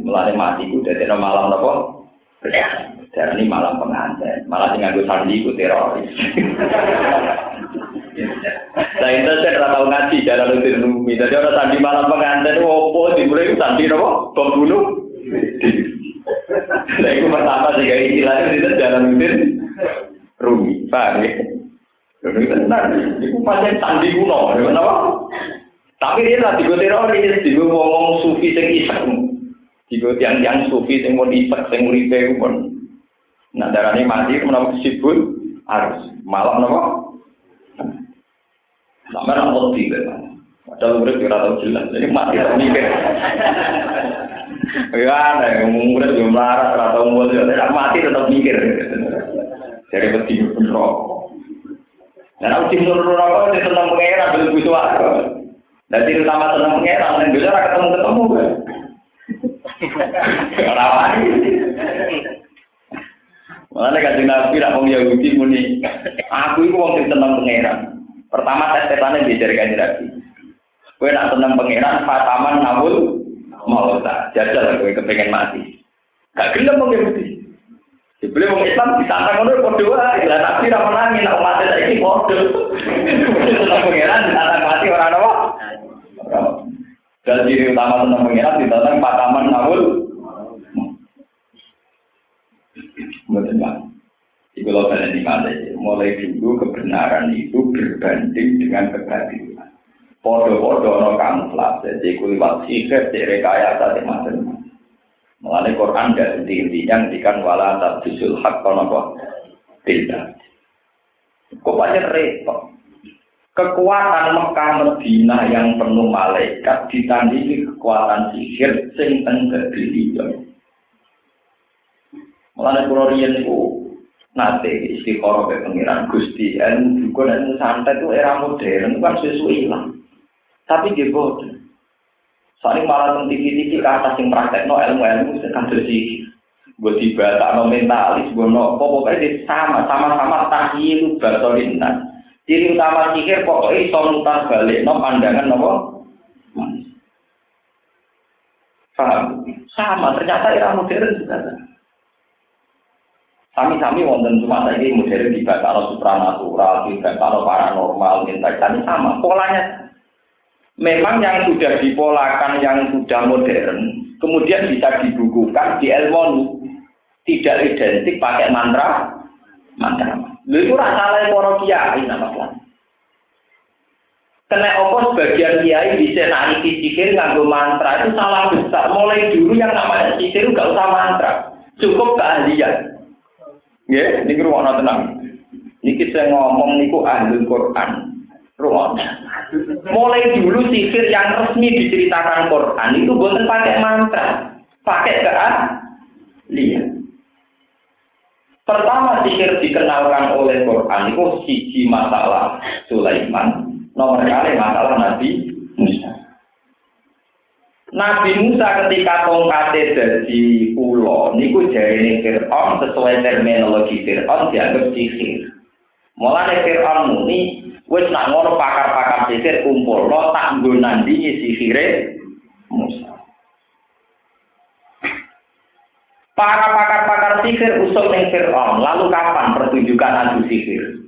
Mulai mati itu dari malam apa? Dari ini malam pengantin. Malah dengan gue sandi itu teroris. Nah itu saya tidak tahu ngaji jalan lebih rumi. Jadi orang sandi malam pengantin opo dimulai sandi apa? Pembunuh. Nah itu pertama sih kayak istilahnya itu jalan lebih rumi. Paham ya? Benar, itu pancen sandi kuno, kenapa? Tapi dia lah tiga teroris, tiga ngomong sufi sing isek, tiga tiang-tiang sufi sing mau isek, sing uripe pun. Nah darah ini mati, menapa sibuk harus malam napa? Sama nak mati kan? Padahal murid kira tahu jelas, jadi mati tak mikir. Ya ada yang murid yang melarat, atau murid tidak mati tetap mikir. Jadi peti rokok. Dan aku tim nurul rokok dia senang pengeran belum butuh aku. Dan tidak utama senang pengeran dan bisa ketemu ketemu kan. (laughs) Rawan. Malah kan nabi nak mau Yahudi muni. Aku itu wong sing seneng pangeran. Pertama tes tesane belajar kan nabi. Kowe nak seneng pangeran fataman mau tak jajal kowe kepengen mati. Gak gelem wong Yahudi. Dibeli wong Islam ditantang ngono padha wae. Lah nabi ra menangi nek umat saiki padha. Seneng pangeran ditantang mati ora apa. Dan ciri utama seneng pangeran ditantang pataman nawul. Mboten Pak. Iku lho kalian ini mulai dulu kebenaran itu berbanding dengan kebatilan. Podo-podo no kamuflase, jadi kuliwat sihir, jadi rekayasa, jadi macam-macam. Mengenai Quran gak inti-intinya ngendikan wala tabdisul hak kono tidak. Kok repot. Kekuatan Mekah Medina yang penuh malaikat ditandingi kekuatan sihir sing teng kebilion. Mengenai pulau Rian itu nate istiqoroh ke pengiran Gusti dan juga dan santai itu era modern itu kan sesuai hilang. Tapi dia bodoh. Soalnya malah tentang tiki-tiki ke atas yang praktek no ilmu-ilmu kan bersih. Gue tiba tak no mentalis, gue no pokoknya sama sama-sama tahilu basolina. Ciri utama sihir pokoknya iso balik no pandangan no Paham? Sama, ternyata era modern juga. Sami-sami wonten cuma saiki modern di kalau supranatural, di kalau paranormal, minta sama. Polanya memang yang sudah dipolakan, yang sudah modern, kemudian bisa dibukukan di ilmu tidak identik pakai mantra, mantra. Lu itu rasa lain para kiai nama Kena opo sebagian kiai bisa nanti sihir nganggo mantra itu salah besar. Mulai dulu yang namanya sihir gak usah mantra, cukup keahlian. Ya, ini rumah tenang. Niki saya ngomong niku ahli Quran. Rumah. Mulai dulu sihir yang resmi diceritakan Quran itu bukan pakai mantra, pakai keahlian. Pertama sihir dikenalkan oleh Quran itu siji masalah Sulaiman Nomor kali masalah Nabi Musa. Nabi Musa ketika tongkatnya jadi pulau, niku jari Fir'aun sesuai terminologi Fir'aun dianggap sihir. Mulai Fir'aun muni, wis nak ngono pakar-pakar sihir kumpul, lo tak nandingi sihire Musa. Para pakar-pakar sihir usul ning Fir'aun, lalu kapan pertunjukan adu sihir?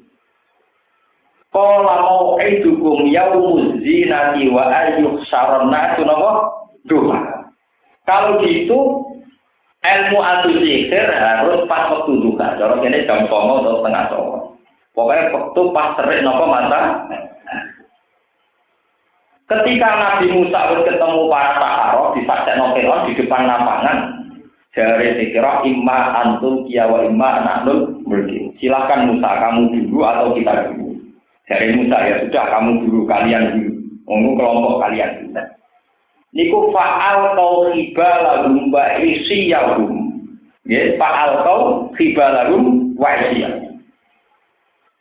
Kala mau idukum yaumuz zinati wa ayyuh syarana napa? Duha. Kalau gitu ilmu adu sihir harus pas waktu duha. Cara kene jam 9 atau setengah 9. Pokoknya waktu pas terik napa mata. Ketika Nabi Musa ketemu para sahabat di Saksen Fir'aun di depan lapangan, dari sekira imma antum kiawa imma anaknul mulki. Silakan Musa kamu dulu atau kita dulu. Dari Musa ya sudah kamu dulu kalian dulu. Ungu kelompok kalian dulu. Niku fa'al tau riba lagum wa isiyahum. Ya, fa'al tau riba lagum wa isiyahum.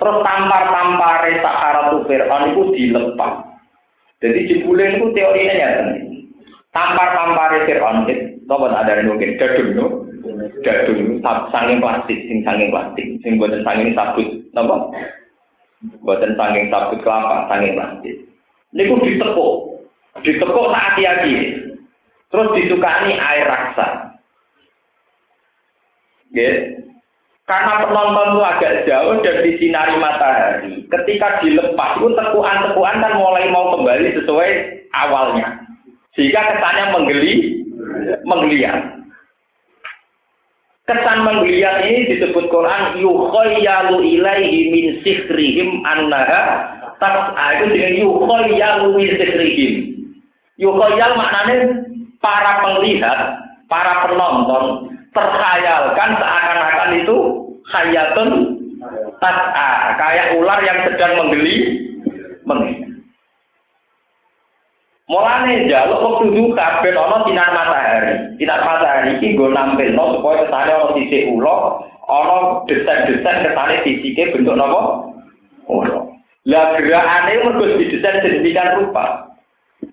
Terus tampar-tampar Sahara tu Fir'aun itu dilepas. Jadi jebule itu teorinya ya. Tampar-tampar Fir'aun itu, tahu ada yang mungkin dadung itu, dadung itu sanging plastik, sing sanging plastik, sing buatan sanging sabut, tahu Buatan sanging sabut kelapa, sanging plastik. Niku ditekuk, ditekuk tak hati-hati. Terus disukani air raksa. Ya. Karena penonton itu agak jauh dan disinari matahari. Ketika dilepas itu tekuan-tekuan kan mulai mau kembali sesuai awalnya. Sehingga kesannya menggeli, menggeliat. Kesan menggeliat ini disebut Quran yukhayyalu ilaihi min sihrihim annaha tas'a itu dengan yukhayyalu min sihrihim. Yukhayyal maknanya para penglihat, para penonton terkhayalkan seakan-akan itu khayatun tas'a, kayak ular yang sedang menggeli menggeli. Mulane jaluk waktu duka ben ana sinar matahari. Sinar matahari iki nggo nampilno supaya kesane ana sisik ula, ana desain-desain kesane sisike bentuk napa? Ula. Lah gerakane mergo didesain sedemikian rupa.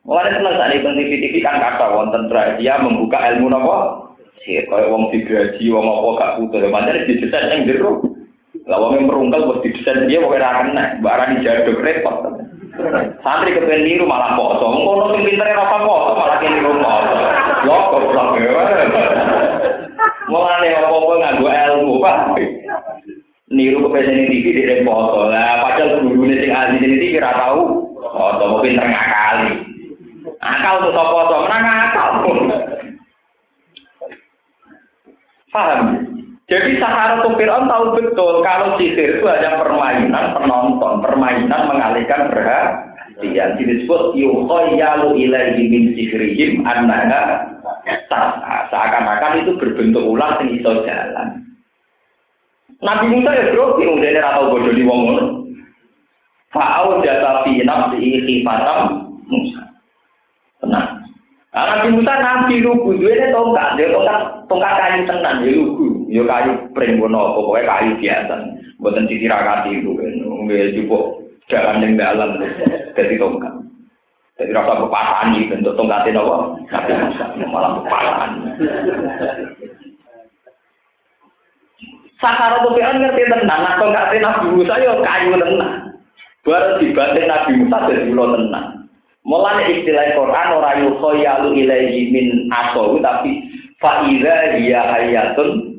Mulane seneng ning TV-TV kan kata wonten dia membuka ilmu napa? Sih, kaya wong digaji, wong apa gak putus, macam didesain yang jero. Lah wong merungkel wis didesain dia pokoke ra kena, barang jaduk repot. Santri kepen niru malah poso. Ngono sing pintere ora poso malah niru poso. Yo goblok. Mulane apa-apa nganggo ilmu, Pak. Niru kepen TV di poso. Lah padahal gurune sing ahli ini TV ora tau. Oh, mau pinter ngakali. Akal tuh sapa to menang akal. Paham? Jadi Sahara Fir'aun tahu betul kalau sihir itu hanya permainan penonton, permainan mengalihkan perhatian. Disebut yukhayyalu ilaihi min sihirihim annaha Seakan-akan itu berbentuk ular yang iso jalan. Nabi Musa ya bro, yang udah atau bodoh di wong ngono. Fa'au jasa fi nafsi Musa. Tenang. Nah, Nabi Musa nabi lugu, dia tongkat, dia tongkat, tongkat kayu tenan, dia lugu. yo kayu pring ngono pokoke kayu biasa mboten ditirakati itu nggih cukup jalan yang dalam dari tongkat jadi rasa kepasan ini bentuk tongkat itu apa malah kepasan Sahara tuh kan ngerti tenang, nah tongkat Nabi Musa yo kayu tenang. Baru dibanting Nabi Musa dari pulau tenang. Mulanya istilah Quran orang yukhoyalu ilaihi min asawu tapi fa'idha hiya hayatun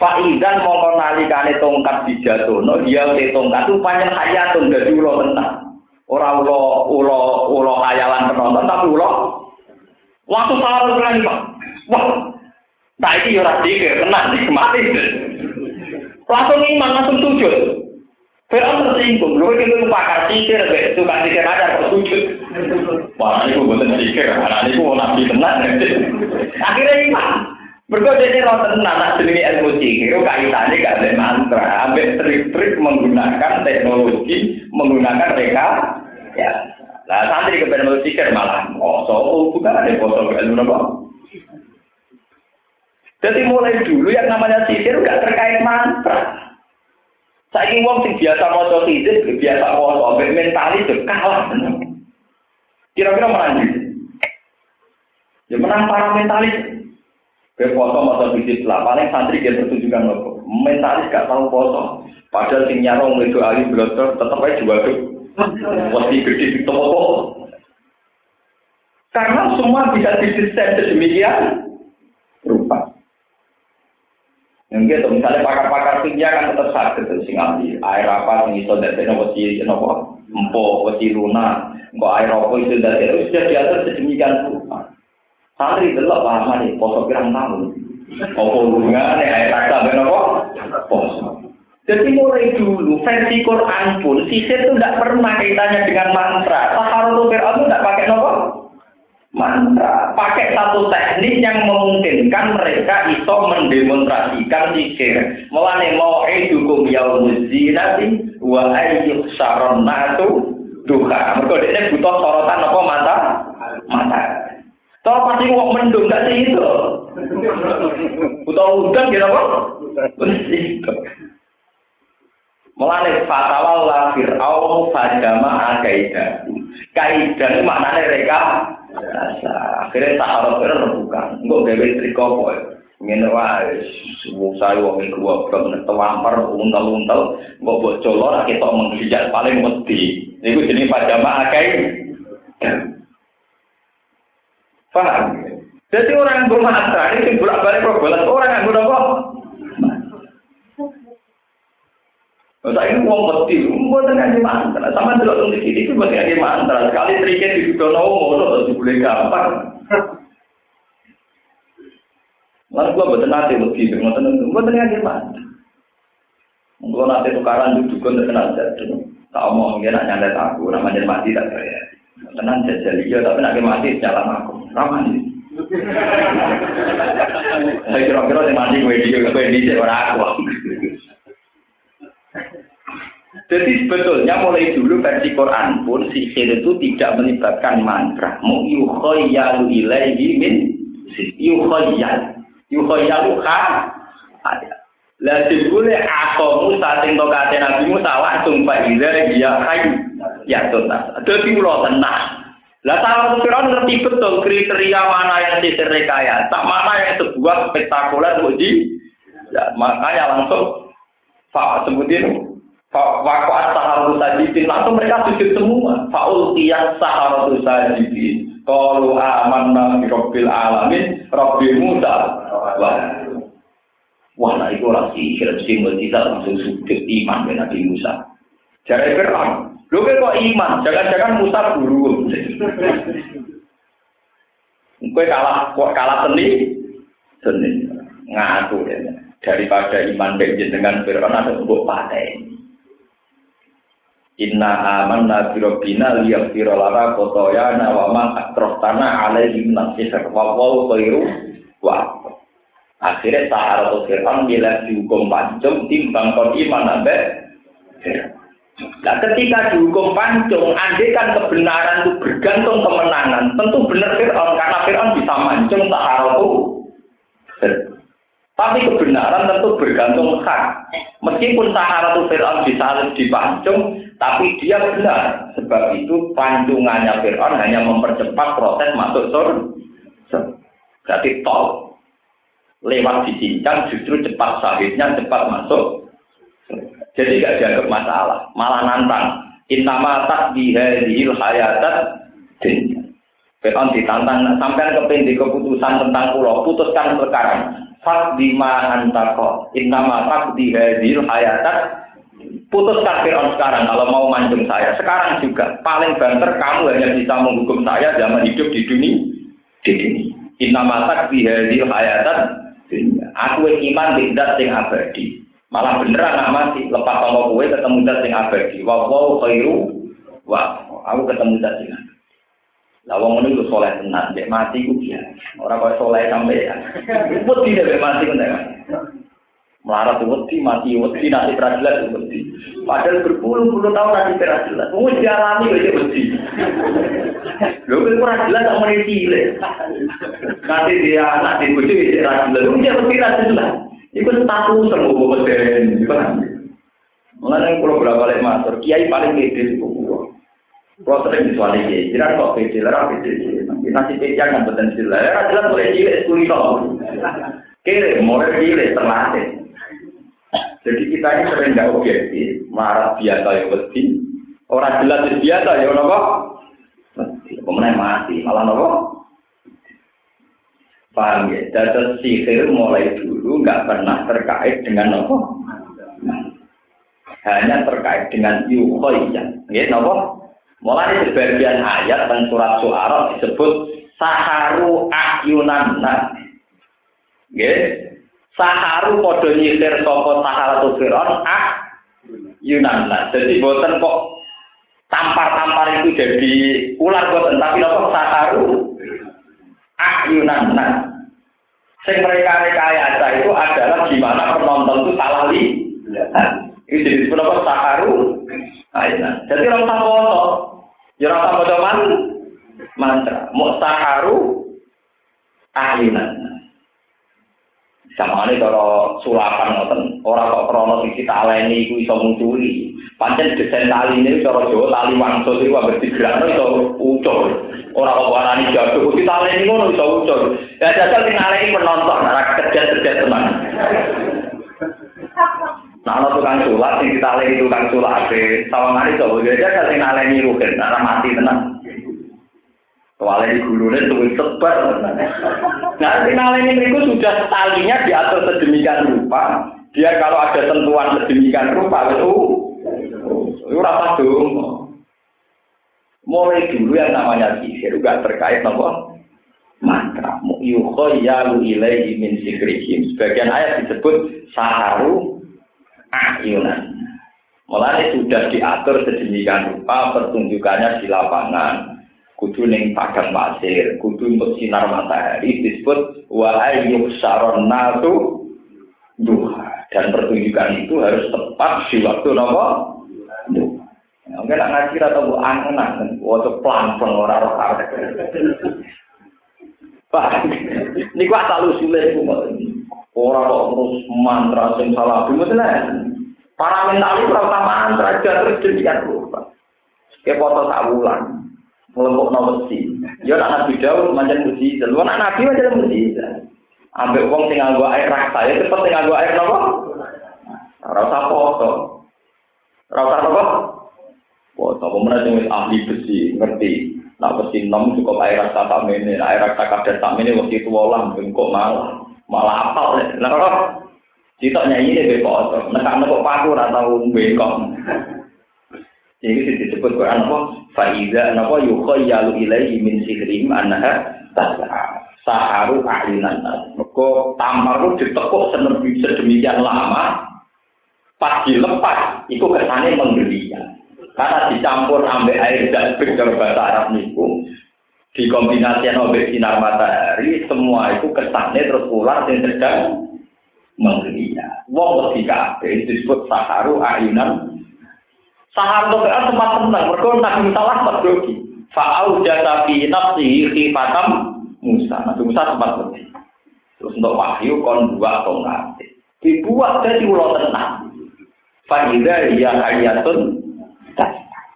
Faizan mongko nalikane tongkat dijatuhno dia te tongkat itu panjang hayatun dadi ulo tenang. Ora ulo ulo ulo hayalan penonton tapi ulo waktu salah lagi Pak. Wah. Nah iki ora dikir tenang mati. Langsung iman langsung sujud. Fir'aun tersinggung, lu itu pakar sihir, suka sihir aja kok sujud. Wah, ini gue buatan sihir, anak ini gue nabi tenang. Akhirnya iman. Berikut ini roh tenang, nak jenenge ilmu sihir, kaitannya gak ada mantra. Ambil trik-trik menggunakan teknologi, menggunakan reka. Ya, nah santri ke ilmu sihir malah, oh, so, bukan ada foto ilmu apa. Jadi mulai dulu yang namanya sihir gak terkait mantra. Saiki wong sing biasa maca sidik, biasa maca ambek mentalis kalah Kira-kira menang. Ya menang para mentalis. Foto maca sidik lah, paling santri dia pertunjukan nopo. Mentalis gak tahu foto. Padahal sing nyarong itu ahli blotor tetep aja jual Wasi gede di toko. Karena semua bisa didesain sedemikian rupa. Yang gitu, misalnya pakar-pakar kimia kan tetap sakit terus sing ahli air apa yang iso dari nopo si nopo empo wasi luna, kok air apa itu dari itu sudah diatur sedemikian rupa. Santri delok paham nih, poso pirang tahun. Apa hubungannya air rasa ben nopo? Poso. Jadi mulai dulu versi Quran pun sisir itu tidak pernah kaitannya dengan mantra. Taharul Fir'aun itu tidak pakai nopo? mantra. Pakai satu teknik yang memungkinkan mereka iso mendemonstrasikan zikir. Mulane mau edukum yaumuz zinati wa ayyuh saron natu duha. Mereka ini butuh sorotan apa mata? Mata. Tahu pasti mau mendung gak sih itu? Butuh udan gitu apa? Mulane fatawal la fir'aun fajama akaida. Kaidah maknane mereka Rasa. Akhirnya sahabat itu rebukan. Enggak gawe triko kok. ngene wae Musa wong iku goblok nek tewamper untel-untel mbok bocol ora ketok menggijak paling mesti niku jenenge pajama akeh Faham? Jadi orang yang bermasa ini bolak-balik problem. Orang yang kok Nah, ini uang mesti, buat dengan di mantra. Sama dulu di sini itu buat dengan di mantra. Sekali triknya di dunia umum, itu boleh gampang. Lalu gua buat nanti lebih, mau tenang, buat ngaji mantra. Gua nanti tukaran duduk kan terkenal jadi. Tak omong dia nak nyandet aku, namanya mati tak kaya. Tenang jajal iya, tapi nak mati jalan aku. Ramah nih. Saya kira-kira yang mati gue di gue di orang aku. Jadi sebetulnya mulai dulu versi Quran pun sihir itu tidak melibatkan mantra. Mu yukhayyalu ilaihi min yukhayyal. Yukhayyalu kha ada. Lah dibule akomu saat ing tokate Nabi Musa langsung faiza dia hay ya tuntas. Dadi kula tenang. Lah salah Fir'aun ngerti betul kriteria mana yang sihir rekayasa, mana yang sebuah spektakuler uji. Ya, makanya langsung Pak sebutin Waktu saharatu sajidin, langsung mereka sujud semua. Faul tiyak saharatu sajidin. Kalau aman nabi robbil alamin, robbil muda. Wah, wah nah itu orang sihir, simbol kita langsung sujud iman dengan Nabi Musa. Jadi Fir'aun, lu kok iman, jangan-jangan Musa guru. Kue kalah, kok kalah seni, seni ngatur ya. Daripada iman dengan Fir'aun ada untuk paten. Inna amanna bi rabbina liyaghfira lana khotoyana wa ma atroftana alaihi wa khairu wa Akhirnya Sahara Fir'aun bila dihukum pancung timbang kon iman. Nah, ketika dihukum pancung, andai kan kebenaran itu bergantung kemenangan, tentu benar Fir'aun karena Fir'aun bisa mancung Sahara itu. Tapi kebenaran tentu bergantung hak. Meskipun Sahara itu Fir'aun disalib dipancung, tapi dia benar. Sebab itu pancungannya Fir'aun hanya mempercepat proses masuk surga. Berarti tol. Lewat dicincang justru cepat sahidnya cepat masuk. Jadi gak dianggap masalah. Malah nantang. Intama tak dihadihil hayatat. Fir'aun ditantang sampai kependik keputusan tentang pulau. Putuskan sekarang fak bima antako innama tak dihadil hayatat putuskan Fir'aun sekarang kalau mau mancung saya sekarang juga paling banter kamu hanya bisa menghukum saya zaman hidup di dunia di dunia dihadil hayatat aku iman tidak sing abadi Malah beneran nak mati, lepas sama kowe ketemu zat sing abadi. Wa wa khairu wa aku ketemu zat sing Lah wong ngene iku saleh tenan, nek mati ku biasa. Ora kok saleh sampe ya. Wedi nek mati nek. Melarat wedi mati wedi nanti peradilan wedi. Padahal berpuluh-puluh tahun nanti peradilan. Wong dialami kok wedi. Lho kan peradilan tak cilik. Nanti dia anak di bojo iki peradilan. Wong dia wedi. Iku status semua paham? Mengenai pulau berapa kali kiai paling gede itu pulau. Pulau sering disuali kiai, jiran kok gede, lara gede. Nanti peci kan potensi lah, jelas boleh cilik sepuluh Kira mulai cilik terlatih. Jadi kita ini sering nggak objektif, marah biasa ya wedi, orang jelas biasa ya nopo. Kemudian mati, malah nopo. Paham ya? Dados sihir mulai dulu nggak pernah terkait dengan apa? Hanya terkait dengan yuhoya. Ya, apa? Mulai sebagian ayat dan surat suara disebut saharu ayunan Ya, saharu podo nyisir soko saharatu firon ah yunan Jadi boten kok tampar-tampar itu jadi ular boten tapi nopo saharu ayunan nah sing mereka rekayasa itu adalah gimana penonton itu salah li. Ini jadi apa? Saharu ayunan jadi orang tak foto. Ya orang tak foto man mantra. Mau saharu ayunan sama ini kalau sulapan ngoten orang kok krono sisi taleni iku iso munculi. Pancen desain tali ini cara Jawa tali wangsul itu abis digerakno iso ucul. Orang kok warani jatuh kuwi taleni ngono iso ucul. Ya jajal sing ngaleni penonton ora kerja-kerja teman Nah, ana tukang sulap sing ditaleni tukang sulap e sawangane iso jajal sing ngaleni rugen ora mati tenan Di gulune tuh sebar. Nah, finale ini itu sudah talinya diatur sedemikian rupa. Dia kalau ada sentuhan sedemikian rupa itu, itu apa dong? Mulai dulu yang namanya sihir juga terkait nopo mantra. Yukhoyalu ilaihi min sikrihim. Sebagian ayat disebut saharu ayunan. Mulai sudah diatur sedemikian rupa pertunjukannya di lapangan kudu ning padang pasir, kudu untuk sinar matahari disebut wa saron natu duha. Dan pertunjukan itu harus tepat di waktu nopo duha. Oke, nak ngaji atau bu angen waktu pelan pelan orang roh Pak, ini gua asal usulnya itu orang kok terus mantra sing salah dulu Para mental itu mantra terus jadi lupa. Kayak foto bulan. Ngelompok nomor si. Ya nak nabi Daud macam mujizat. Lu nak nabi macam mujizat. Ambek wong sing nganggo air raksa ya cepet sing nganggo air nopo? Ora usah foto. Ora usah nopo? Foto pemenang sing ahli besi ngerti. Nak besi nom cukup air raksa tak mene, air raksa kadar tak mene waktu itu olah kok malah malah. Lah kok Cita nyanyi deh foto, nekak nekok paku atau bengkok. Ini disebut Quran apa? Faiza napa yukhayyalu ilaihi min sihrim annaha tas'a. Saharu a'linan. Maka tampar itu ditekuk sedemikian lama, pas dilepas, itu kesannya menggeliat. Karena dicampur ambek air dan dari bahasa Arab niku, dikombinasikan oleh sinar matahari, semua itu kesannya terus ular yang sedang menggeliat. Wong ketika disebut saharu ayunan Sahar kan sempat tenang, mereka Nabi Musa lah sempat grogi. Fa'au jasa fi nafsi khifatam Musa. Nabi Musa sempat grogi. Terus untuk wahyu kon dua tongkat. Dibuat dari ulo tenang. Fa'idha ya ayatun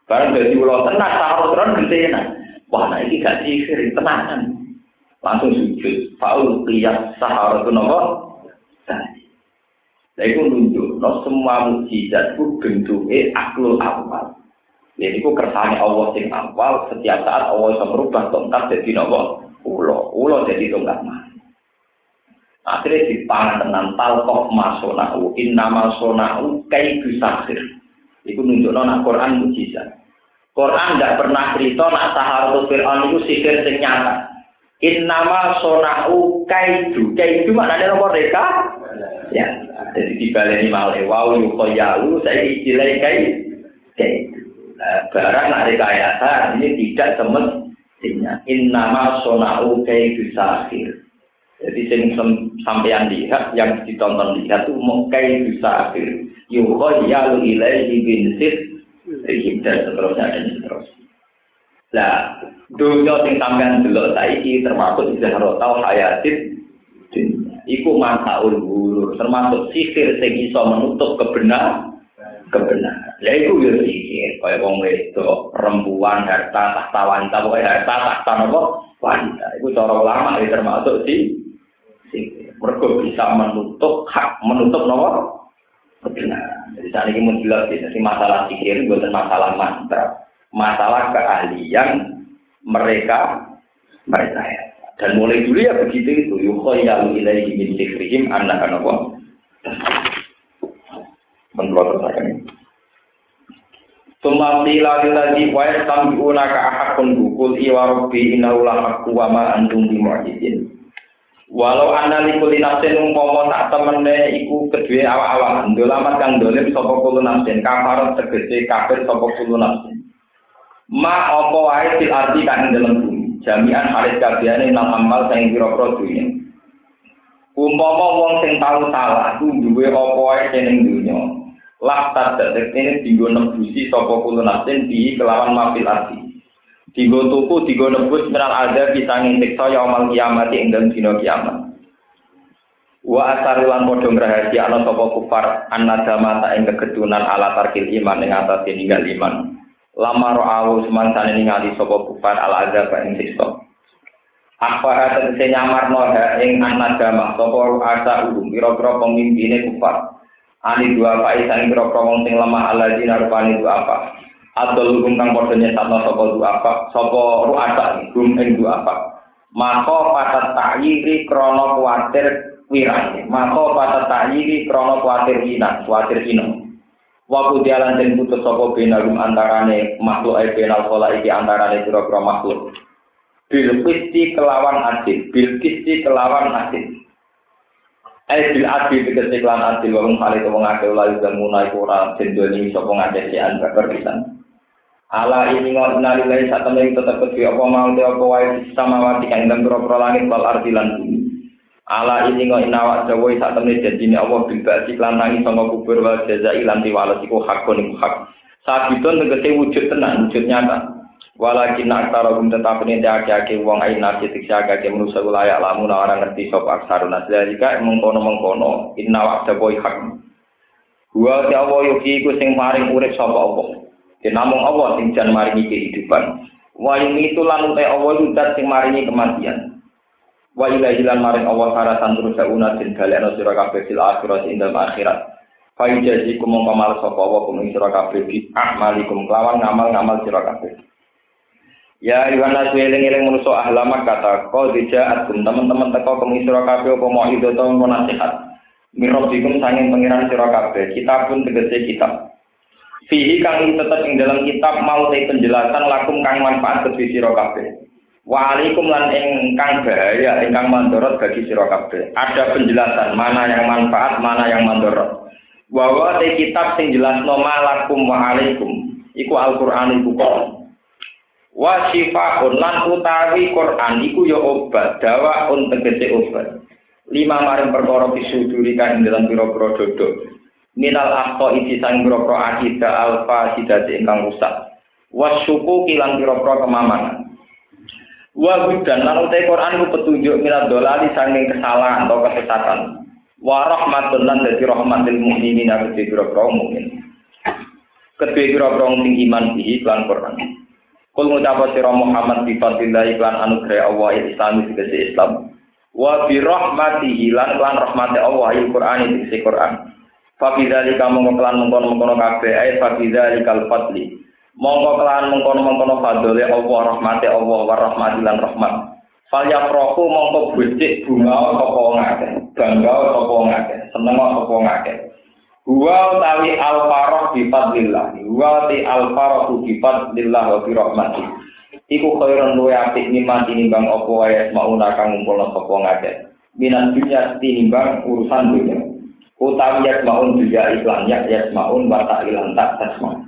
Barang dari ulo tenang, sahar terus gentena. Wah, nah ini gak sihir, tenangan. Langsung sujud. Fa'ul qiyas sahar itu nopo. Nah itu nunjuk, no semua mujizat itu bentuknya aklul awal. Jadi itu kersane Allah sing awal, setiap saat Allah bisa merubah tongkat jadi nopo ulo, ulo jadi tongkat mah. Akhirnya di tangan tenan talkoh masonau, inna masonau kai bisakir. Itu nunjuk no Quran mujizat. Quran tidak pernah cerita nak saharatul Fir'aun itu sihir sing nyata. Innama sonau kaidu. Kaidu maknanya nomor mereka Ya, jadi dibaleni malih wau yukoyalu saya istilah kayak kayak barang ada rekayasa ini tidak semestinya. Innama sonau kayak akhir jadi sing sampeyan lihat yang ditonton lihat tuh mau kayak akhir yukoyalu ilaihi bin sid dan seterusnya dan seterusnya. Lah dunia sing sampeyan delok saiki termasuk zahrotau hayatin iku manfaul guru termasuk sihir sing iso menutup kebenaran kebenaran. Lah iku yo sihir kaya wong wedok, perempuan, harta, tahta wanita, pokoke harta, tahta napa wanita. Iku cara ulama ya termasuk si sihir. Mergo bisa menutup hak, menutup napa kebenaran. Jadi saat ini mau jelas jadi masalah sihir bukan masalah mantra, masalah keahlian mereka mereka ya. Dan mulai dulu ya begitu itu. Yukhoyalu ilaihi min sihrihim anak apa? Menurut saya ini. Tumati lagi lagi wa yastabiuna ka ahakun bukul iwa rabbi innahu la wa ma antum bi mu'jizin. Walau anda likuli nafsin umpama tak temene iku kedue awak-awak ndolamat kang dolim sapa kulo nafsin kafarat tegese kafir sapa kulo nafsin. Ma apa wae arti kang dalam bumi jami'an halis kabehane nang amal sing pira-pira dunya. Umpama wong sing tau salah ku duwe apa wae ning dunya. Lah tadak ini digo nembusi sapa kulo nasin di kelawan mafil ati. Digo tuku digo nebus meral ada bisa ngintiksa ya amal kiamat ing dalem dina kiamat. Wa asari lan padha ngrahasia ana sapa kufar annadama ta ing kegedunan ala tarkil iman ing atas ninggal iman. Lama ro'awu semansane ningali sapa kufar al azab ing siksa. Apa ate sing nyamar no ing anak sapa asa ulum pira-pira pemimpine kufar. Ani dua pai sang pira-pira wong sing lemah alaji narupani dua apa? Adol hukum kang padha nyesatno sapa dua apa? Sapa ru'asa hukum ing dua apa? Maka patat ta'yiri krana kuwatir wirane. Maka patat ta'yiri krana kuwatir wina kuwatir ino Waku dialan den putus sapa benalum antarane makhluk ae benal kola iki antarane pira-pira makhluk. Bil kisti kelawan adil, bil kisti kelawan adil. Ae bil adil tegese kelawan adil wong kali wong akeh ulah dan munai ora jendoni sapa ngake si an pisan. Ala ini ngon nalilai sak temen kedhi apa mau te apa wae samawati kang dan pira-pira langit wal ardi lan bumi. Ala ini kok inawak jawa sak temne janjine Allah bil ba'di lan tangi sanga kubur wal jazai lan tiwales iku hakun iku hak. Sabitun tegese wujud tenan, wujud nyata. Walakin aksara gum tetap ini ake-ake wong ain nasi tiksa ake manusia wilayah lamun orang ngerti sop aksarun asli jika mengkono mengkono inna wakda boy hak. Gua ti Allah yuki iku sing maring urip sapa Allah. Di namung Allah sing jan maringi kehidupan. Wa itu lan utai Allah yudat sing maringi kematian. Wa ila ilan maring Allah haratan terus sauna den galeno sira kabeh fil akhirat ing dalem akhirat. Fa jazi kum mongko sapa wa kum ing sira kabeh bi amalikum. Kelawan ngamal-ngamal sira kabeh. Ya Yohanes eling-eling manusa ahlamak kata kau dijaat teman-teman teko kemi sira kabeh apa mau itu to nasihat. Mirobikum sanging pengiran sira kabeh. Kita pun tegese kitab. Fihi kang tetep ing dalam kitab mau penjelasan lakum kang manfaat kedhi sira kabeh Waalaikum lan ingkang bahaya, ingkang mandorot bagi sira kabeh. Ada penjelasan mana yang manfaat, mana yang mandorot. Bahwa di kitab sing jelas nama wa alaikum. Iku Al-Qur'an iku kok. Wa syifaun lan utawi Qur'an iku ya obat, dawa tegese obat. Lima maring perkara pisuduri kan dalam pira-pira dodo. Minal akto isi sang pira-pira akidah alfa sidate ingkang rusak. Wasyuku kilang pira-pira kemamanan. Wa hudan lan utai Quran ku petunjuk minad dolali saking kesalahan atau kesesatan. Wa rahmatun lan dadi rahmatil mukminin aku pira-pira mukmin. Kedua pira-pira sing iman bihi lan Quran. Kul ngucap sira Muhammad bi fadillah iklan anugerah Allah Islam dikasih Islam. Wa bi rahmatihi lan lan rahmate Allah il Quran dikasih Quran. Fa bidzalika mongko lan mengkono-mengkono kabeh ay fa bidzalikal fadli. Mongko kelan mengkono-mengkono fadole Allah rahmate Allah wa rahmatilan rahmat fal yafrahu mongko becik bunga sapa ngake bangga sapa ngake seneng sapa ngake Huwa utawi al-farah bi fadlillah. Huwa ti al-farah bi fadlillah wa bi rahmati. Iku khairun luwe apik niman tinimbang apa wae mauna kang ngumpulna sapa ngake. Minan dunya tinimbang urusan dunya. utawi yasmaun juga iklan ya yasmaun wa ta'ilan tak tasma.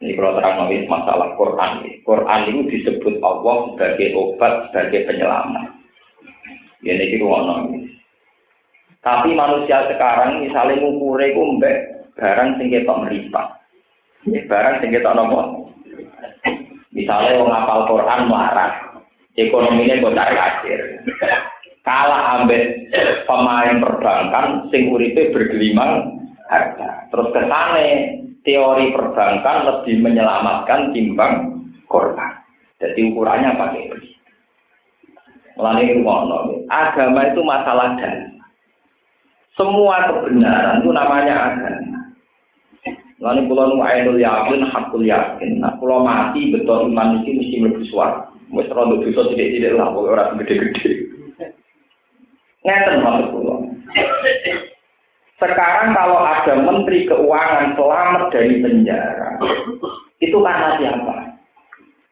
Ini kalau terang nulis masalah Quran. Quran itu disebut Allah sebagai obat, sebagai penyelamat. Ya ini Tapi manusia sekarang misalnya ngukure itu mbak barang sing ketok meripat. Barang sing ketok nopo. Misalnya orang ngapal Quran marah, ekonominya bocah kacir. Kalah ambek pemain perbankan sing uripe bergelimang harga. Terus kesane teori perbankan lebih menyelamatkan timbang korban. Jadi ukurannya pakai ini. Mulai ngono, agama itu masalah dan semua kebenaran itu namanya agama. Lalu pulau nu ainul yakin, hakul yakin. Nah, pulau mati betul iman ini mesti lebih suar. Mesti rondo dosa tidak tidak lah, orang gede-gede. Ngeten maksud pulau. Sekarang kalau ada menteri keuangan selamat dari penjara, itu karena siapa?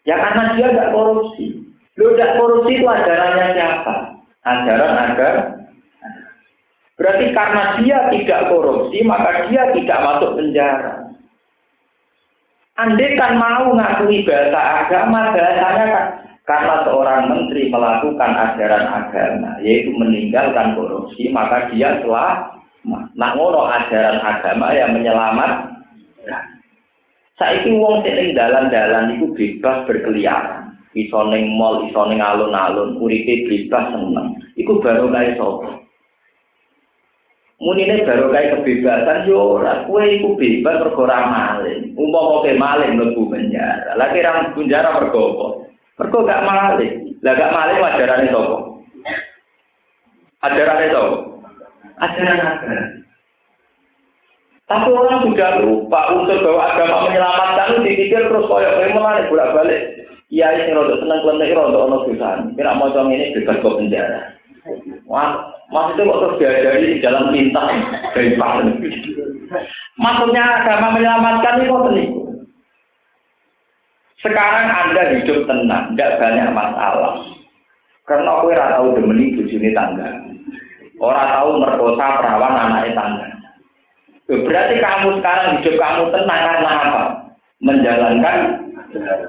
Ya karena dia tidak korupsi. Lu tidak korupsi itu ajarannya siapa? Ajaran agar Berarti karena dia tidak korupsi, maka dia tidak masuk penjara. Andai kan mau ngakui bahasa agama, bahasanya kan karena seorang menteri melakukan ajaran agama, yaitu meninggalkan korupsi, maka dia telah Nak ngono ajaran agama yang menyelamat. Saiki wong sing dalan-dalan iku bebas berkeliaran. Iso ning mall, iso ning alun-alun, uripe bebas seneng. Iku baru kae sapa? Munine baru kae kebebasan yo ora kowe iku bebas mergo ora maling. Umpama kowe maling mlebu penjara. Lah kira penjara mergo apa? Mergo gak maling. Lah gak maling ajarane sapa? Ajarane sapa? Ajaran agama. Tapi orang sudah lupa unsur bahwa agama menyelamatkan dipikir terus koyok koyok melalui bolak balik. Iya ini rodo seneng klemek rodo ono tulisan. Kira mau ini bebas ke penjara. Wah, maksudnya kok terus diajari di jalan pintar dari paling. Maksudnya agama menyelamatkan ini kok. Sekarang Anda hidup tenang, tidak banyak masalah. Karena aku ora tahu demeni bojone tangga. Orang tahu merkosa perawan anaknya tangga. Berarti kamu sekarang hidup kamu tenang karena apa? Menjalankan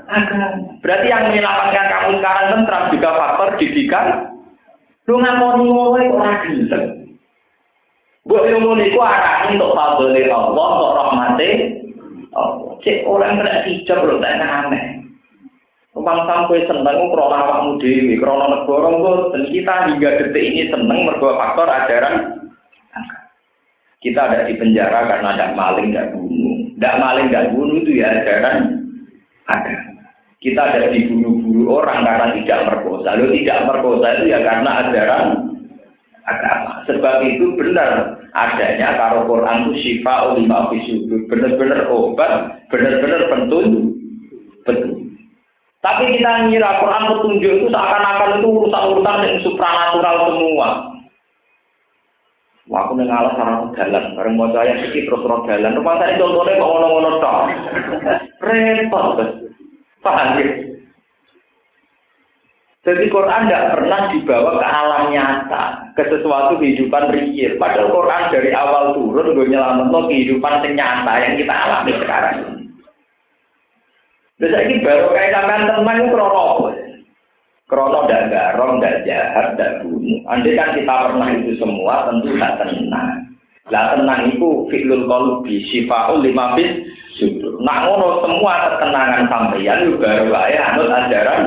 agama. Berarti yang menyelamatkan kamu sekarang tentram juga faktor didikan. Lu ngomong ngomong orang gelem. Buat ilmu niku arah untuk fadli Allah, untuk rahmati Allah. Cek orang kena hijab tak aneh. Numpang sampai seneng krono awakmu dhewe, krono negara dan kita hingga detik ini seneng mergo faktor ajaran kita ada di penjara karena ada maling, tidak bunuh. Tidak maling, tidak bunuh itu ya ajaran ada. Kita ada dibunuh-bunuh orang karena tidak merkosa. Lalu tidak merkosa itu ya karena ajaran agama. Sebab itu benar adanya karo Quran itu syifa fisudur. Benar-benar obat, benar-benar pentunjuk. Betul. Tapi kita ngira Quran petunjuk itu seakan-akan itu urusan-urusan yang supranatural semua. Wah, aku nengalah sarang jalan, bareng mau saya sedikit terus roh jalan. Rumah saya contohnya kok ngono-ngono tok. Repot, paham ya? Jadi Quran tidak pernah dibawa ke alam nyata, ke sesuatu kehidupan real. Padahal Quran dari awal turun gue nyelamat kehidupan nyata yang kita alami sekarang. Terus ini baru kayak sampean teman itu krono? Krono dan garong, dan jahat, dan bunuh. Andai kan kita pernah itu semua, tentu tidak tenang. Lah tenang itu fi'lul qolubi, syifaul lima bis, sudur. Nah ngono semua ketenangan sampeyan itu baru kaya anut ajaran.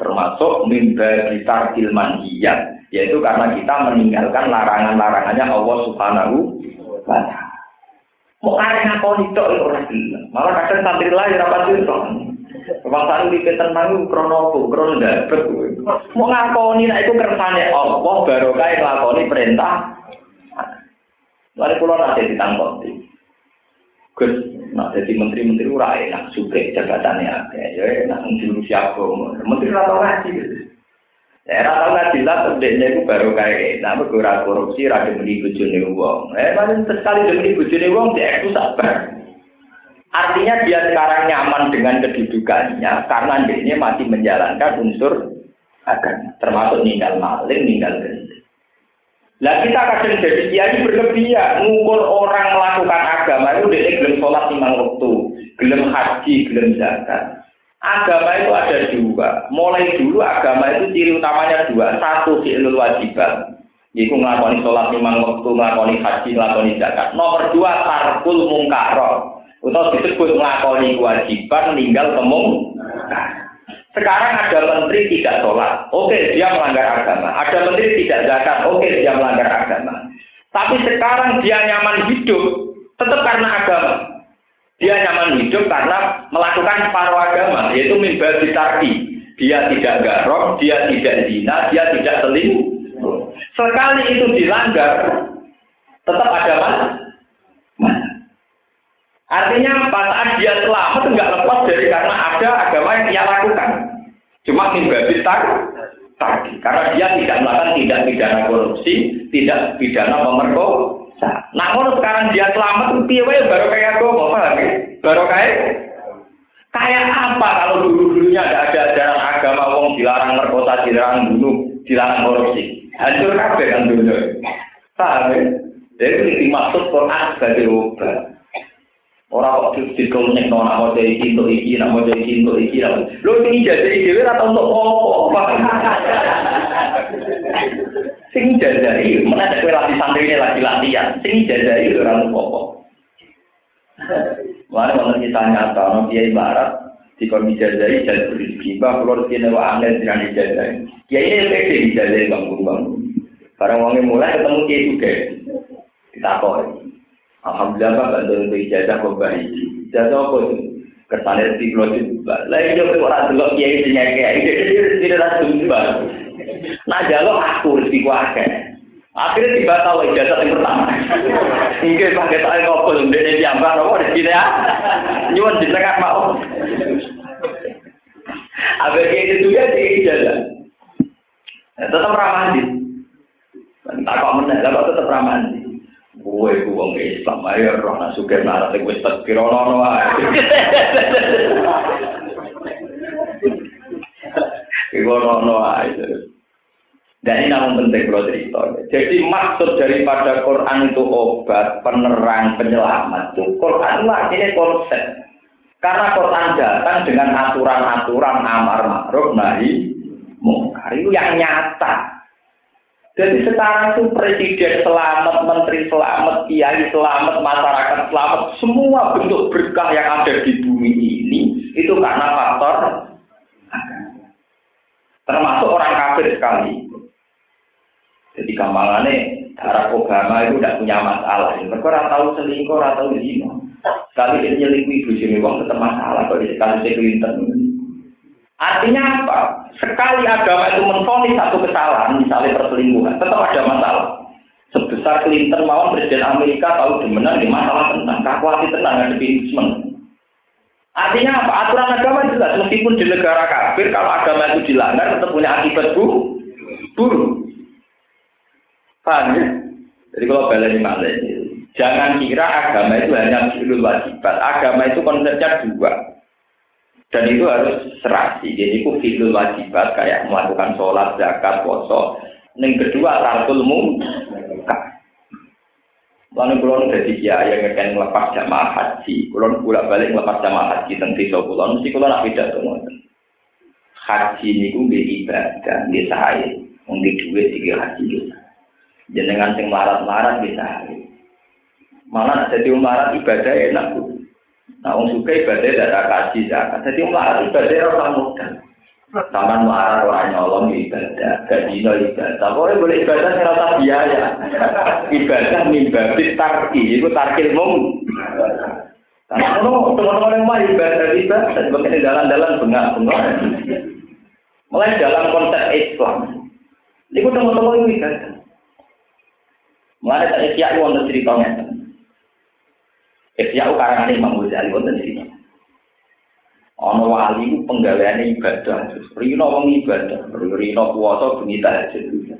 Termasuk mimba kita ilman yaitu karena kita meninggalkan larangan-larangannya Allah Subhanahu wa Ta'ala. Mau arek ngakoni tok itu ora gelem. Malah kadang santri lain ora pasti tok. Wong sak iki tenang krono apa? Krono kuwi. Mau ngakoni nek iku kersane Allah baru nglakoni perintah. Lalu pulau nanti ditangkap. Gus, nak jadi menteri-menteri ora enak, suka jabatannya ada. Ya enak, juru siapa. Menteri rata ngaji gitu. Ya ora tau ngaji lah ndekne iku baru kae. Nah, ora korupsi, ora demi bojone wong. Eh, paling sekali demi bojone wong dia itu sabar. Artinya dia sekarang nyaman dengan kedudukannya karena dia masih menjalankan unsur agama, termasuk ninggal maling, ninggal gendut. Lah kita kadang jadi kiai berlebihan, ngukur orang melakukan agama itu dia gelem sholat lima waktu, gelem haji, gelem zakat. Agama itu ada dua. Mulai dulu agama itu ciri utamanya dua. Satu fi'lul wajibat. Iku ngelakoni sholat lima waktu, ngelakoni haji, ngelakoni zakat. Nomor dua tarkul mungkaro. Atau disebut ngelakoni kewajiban, tinggal temung. Sekarang ada menteri tidak sholat, oke dia melanggar agama. Ada menteri tidak zakat, oke dia melanggar agama. Tapi sekarang dia nyaman hidup, tetap karena agama. Dia nyaman hidup karena melakukan separuh agama, yaitu mimba ditarki. Dia tidak garok, dia tidak zina, dia tidak selingkuh. Sekali itu dilanggar, tetap ada mas. Artinya apa? Saat dia selamat enggak lepas dari karena ada agama yang dia lakukan. Cuma mimbabi tadi. Karena dia tidak melakukan tidak pidana korupsi, tidak pidana pemerkosa. Nah, kalau sekarang dia selamat, piye baru kayak agama, paham ya? Baru kayak kayak apa kalau dulu-dulunya ada ada ajaran agama wong dilarang merkosa, dilarang bunuh, dilarang korupsi. Hancur kabeh kan dulu. Paham ya? Jadi dimaksud Quran sebagai obat. Orang kok dikomunik no nak mau jadi cinta iki, nak mau jadi cinta iki, lah. Lo ini jadi dewi atau untuk apa? Sing jajari, mana ada kue latih santri ini lagi latihan. Sing jajari orang apa? Mana kalau kita nyata, no dia ibarat di kondisi jajari jadi rezeki. Bah, kalau kita nawa angin dengan dijajari. Ya ini pede dijajari bangun bangun. Barang wangi mulai ketemu dia juga. Kita koi. Alhamdulillah Pak bantu untuk ijazah kok baik. Ijazah apa itu? Kesannya di pulau itu. Lain juga orang dulu kiai kiai. Jadi tidak langsung juga. Nah jalur aku rezeki. Akhirnya tiba tahu ijazah yang pertama. Mungkin pakai tangan kopel, dia dia diambil, apa di sini ya? Nyuwun di tengah mau. Abis itu juga dia ijazah. Tetap ramah sih. Tak kok menang, tetap ramah sih. Kowe ku wong Islam, ayo roh nak suka narat wis tekir ono wae. Iku ono wae. Dan ini namun penting kalau cerita. Jadi maksud daripada Quran itu obat, penerang, penyelamat. Itu Quran ini konsep. Karena Quran datang dengan aturan-aturan amar ma'ruf nahi mungkar. Itu yang nyata. Jadi sekarang itu presiden selamat, menteri selamat, kiai selamat, masyarakat selamat, semua bentuk berkah yang ada di bumi ini itu karena faktor termasuk orang kafir sekali. Jadi gampangannya darah Obama itu tidak punya masalah. Mereka orang tahu selingkuh, orang tahu zina. Sekali dia nyelingkuh ibu sini, tetap masalah. Kalau sekali Clinton, Artinya apa? Sekali agama itu menfonis satu kesalahan, misalnya perselingkuhan, tetap ada masalah. Sebesar Clinton mau Presiden Amerika tahu demenan di masalah tentang kakuati tenang ada impeachment. Artinya apa? Aturan agama jelas, meskipun di negara kafir, kalau agama itu dilanggar tetap punya akibat buruk. Buruk. Paham ya? Jadi kalau balik malah jangan kira agama itu hanya fi'lul wajibat. Agama itu konsepnya dua. Dan itu harus serasi. Jadi itu fi'lul wajibat kayak melakukan sholat, zakat, poso. Yang kedua tarkul mungkar. Lalu kulon dari kiai yang akan melepas jamaah haji. Kulon bolak balik melepas jamaah haji tentang desa kulon. Mesti kulon nak beda semua. Haji ini pun ibadah, dia sahaya. Mungkin duit tiga haji. Jenengan sing marat-marat bisa Malah jadi marat ibadah enak. Nah, wong suka ibadah tidak kaji zakat. Jadi melarat ibadah orang muda. Sama melarat orang nyolong ibadah, gaji no ibadah. Pokoknya boleh ibadah rasa biaya. (laughs) Ibadah mimbabit tarki, itu tarkil mung. Karena teman-teman yang mau ibadah ibadah, sebagai jalan-jalan bengak-bengak. Mulai dalam konsep Islam. Itu teman-teman ibadah. Mulai dari siap wonten ceritanya. Ihya karangan Imam Ghazali wonten cerita. Ana wali ku penggaweane ibadah, rino wong ibadah, rino puasa bengi tahajud.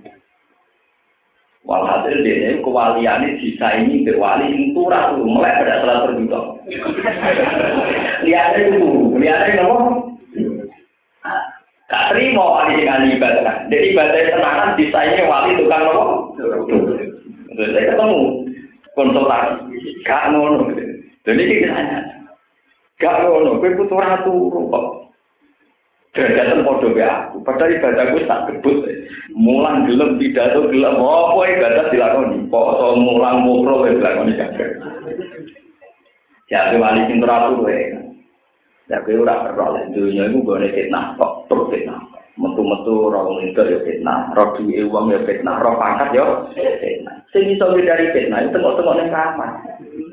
Walhasil dia kewaliannya sisa ini berwali yang turah tuh mulai pada salat berbuka. Lihatnya itu, lihatnya apa? Gak terima wali dengan ibadah. Jadi ibadah tenanan sisa ini wali tukang apa? Saya ketemu konsultasi. Gak ngono. Jadi kita nanya. Gak ngono, kowe putu ratu kok. Derajatan podo be aku, padahal ibadah gue tak gebut. Mulang gelem pidato gelem apa ibadah dilakoni. Kok mulang mukro wis dilakoni kabeh. Ya wali sing ratu kowe. Ya kowe ora perlu dunya iku gone fitnah kok terus fitnah. Metu-metu wong itu ya fitnah, ora duwe wong ya fitnah, ora pangkat ya fitnah. Sing iso dari fitnah itu tengok-tengok ning kamar.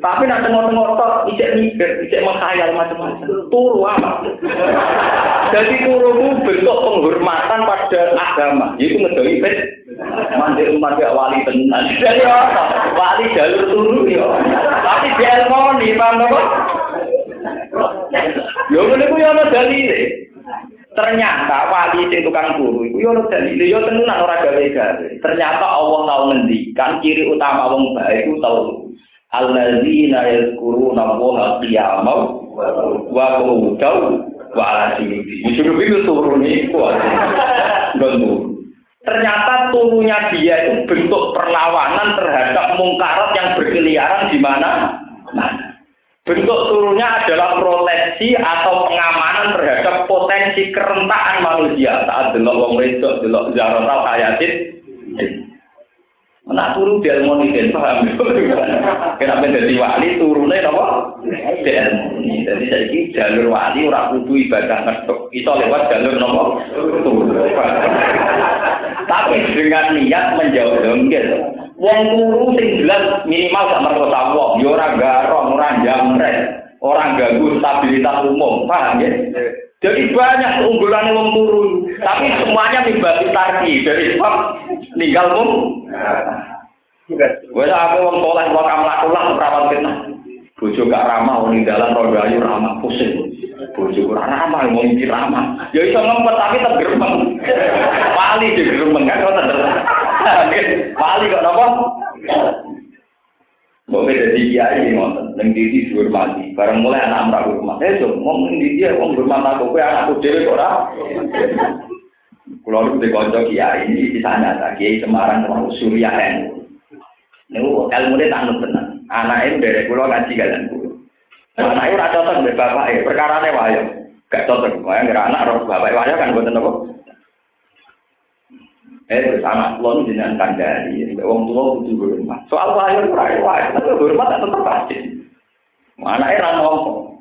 Tapi nak tengok-tengok tok ijek mikir, ijek menghayal macam-macam. Turu apa? Jadi turu itu bentuk penghormatan pada agama. Itu ngedoi pet. Mandi umat ya wali tenan. Jadi? Wali jalur turu ya. Tapi dia mau nih, apa? Yo ngene ku yo ana dalile. Ternyata wali sing tukang turu iku yo dalile yo tenan ora gawe-gawe. Ternyata Allah tau ngendikan ciri utama wong baik iku tau alladzina yazkuruna allaha qiyaman wa qu'udan wa ala junubi. Justru itu turun itu Ternyata turunnya dia itu bentuk perlawanan terhadap mungkarat yang berkeliaran di mana? Nah, bentuk turunnya adalah proteksi atau pengamanan terhadap potensi kerentakan manusia saat delok wong wedok, delok zarotal hayatin. Nah turu di dan paham. (laughs) Kenapa jadi wali turunnya apa? Di harmoni. Jadi saya ini jalur wali orang kudu ibadah ngetuk. Itu lewat jalur apa? Turun. (laughs) Tapi dengan niat menjauh dongkel. Wong turu sing jelas minimal gak merkosa wong. Ya orang garong, orang jamret. Orang ganggu stabilitas umum. Paham ya? Jadi banyak keunggulan wong turun, tapi semuanya mibati tarki dari sebab ninggal mum. Gue apa wong soleh wong kamlakulah perawan fitnah. Bojo gak ramah wong dalan roda ayu ramah pusing. Bojo ora ramah wong iki ramah. Ya iso ngempet tapi tetep gremeng. Wali di gremeng kan kok. Wali kok napa? Mbok beda di kiai ngoten, ning didi dihormati. Bareng mulai anak ora hormat. Eh, so, ngomong ning didi wong hormat aku kowe anakku dhewe kok ora. Kulo lu kanca kiai ini ditanya ta kiai Semarang sama Surya kan. Niku ilmu ne tak tenan. Anake dari kulo ngaji kalian kulo. Anake ora cocok mbek bapake, perkarane wayo. Gak cocok, wae ngira anak roh bapak wayo kan mboten apa. Eh bersama kulon dengan kandari, wong tua butuh hormat. Soal lahir lahir lahir, tapi hormat tetap pasti. Mana era ngomong.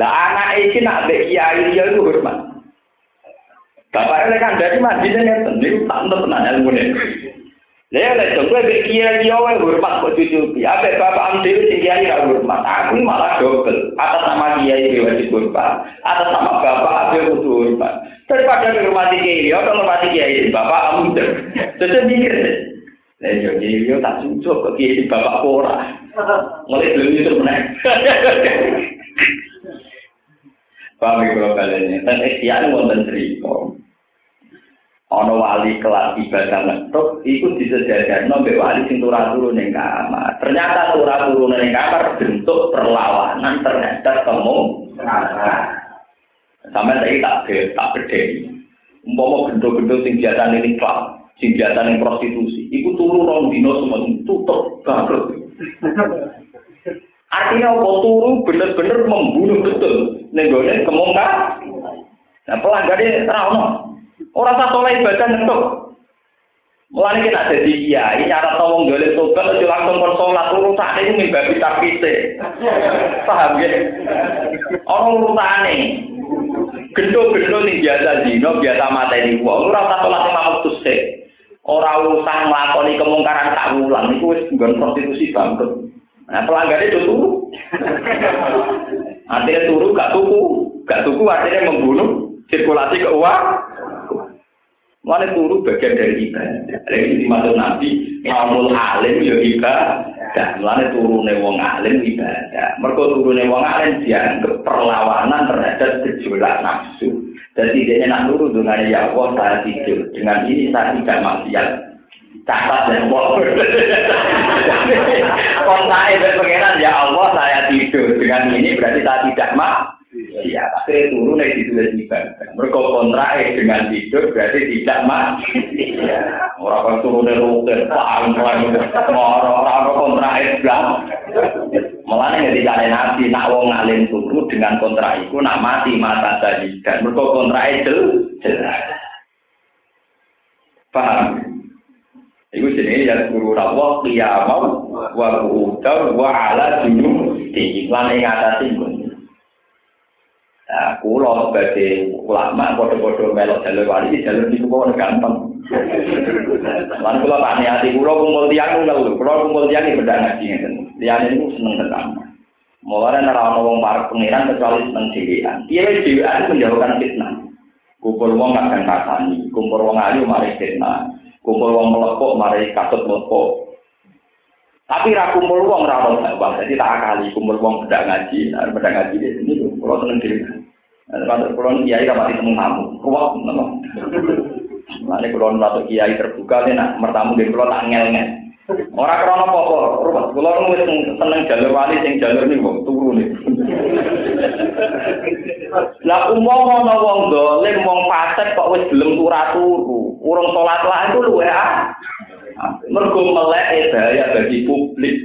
Lah anak ini nak be kiai dia itu hormat. Bapaknya kan dari masjidnya ngerti, ini tak tenang ilmu ini. Lah lek dong kowe kiai yo wae hormat kok cucuki. Ape bapak am dhewe sing kiai ra hormat. Aku malah dobel. Atas nama kiai wajib hormat. Atas nama bapak ape kudu hormat. Daripada hormati kiai yo hormati kiai bapak am Terus mikir Lah yo kiai yo tak cucuk kok kiai bapak ora. Mulai belum itu meneh. (laughs) Paham kalau kalian dan ikhtiar wonten cerita. ana wali kelas ibadah ngetuk iku disejajarno mbek wali sing turu ning kamar ternyata turu ning kamar bentuk perlawanan terhadap temu sampai saya tak be, tak beda umpama gendo-gendo sing biasa ini klub sing biasa ning prostitusi iku turu rong dino semua tutup bangkrut artinya apa turu bener-bener membunuh betul ning gone kemungkar nah pelanggannya terang Orang tak soleh ibadah ngetuk. Mulane kita jadi kiai, cara tolong golek tobat aja langsung kon salat urusan itu mimbabi tapite. Paham ya? Orang urusane. Gendo-gendo ning biasa dino, biasa mateni wong, ora usah salat lima waktu sik. Ora usah nglakoni kemungkaran tak ulang, iku wis nggon prostitusi bangkrut. Nah, pelanggannya itu turu. (laughs) artinya turu gak tuku, gak tuku artinya membunuh sirkulasi keuangan. Mana turu bagian dari ibadah. Ini dimaksud Nabi, ngamul alim ya ibadah. Mana turune wong alim ibadah. Mereka turune wong alim dianggap perlawanan terhadap gejolak nafsu. Jadi dia nak turu dengan ya Allah saya tidur. Dengan ini saya tidak maksiat. Catat dan (laughs) wong. Kontai pengenan ya Allah saya tidur. Dengan ini berarti saya tidak mak. Iya, akhirnya turun dari ditulis ibadah. Mereka kontrak dengan tidur berarti tidak mati. Iya, orang kan turun dari rute, pelan pelan, orang orang kontrak Islam. Malah nih ketika ada nabi, nak wong ngalim turu dengan kontrak itu, nak mati mata tadi. Dan mereka kontrak itu jelas. Paham? Iku jenenge ya guru rawa qiyamau wa qu'udan wa ala junub iklan ing atase Nah, kulo sebagai ulama bodoh-bodoh melok jalur wali jalur itu kok gampang. Lan kulo tak niati kulo kumpul tiang ngeluh, kulo kumpul tiang iki beda ngaji ngeten. Tiang itu seneng tenan. Mulane ora ono wong parek pengiran kecuali seneng dhewean. Piye dhewean menjauhkan fitnah. Kumpul wong gak kasani, kumpul wong ayu mari fitnah. Kumpul wong melepok mari kasut melepok. Tapi ra kumpul wong ra ono dakwah, dadi tak akali kumpul wong beda ngaji, beda ngaji di sini kulo seneng dhewe. Masuk kulon kiai rapati temu tamu, kuat nama. Mana kulon masuk kiai terbuka nih nak mertamu di kulon tak ngel ngel. Orang krono popo, rumus kulon wis seneng jalur wali sing jalur nih wong turu nih. Lah umum ono wong dolim wong fasik kok wis gelem turu turu, urung salat lah itu luwe ah. Mergo melek bahaya bagi publik.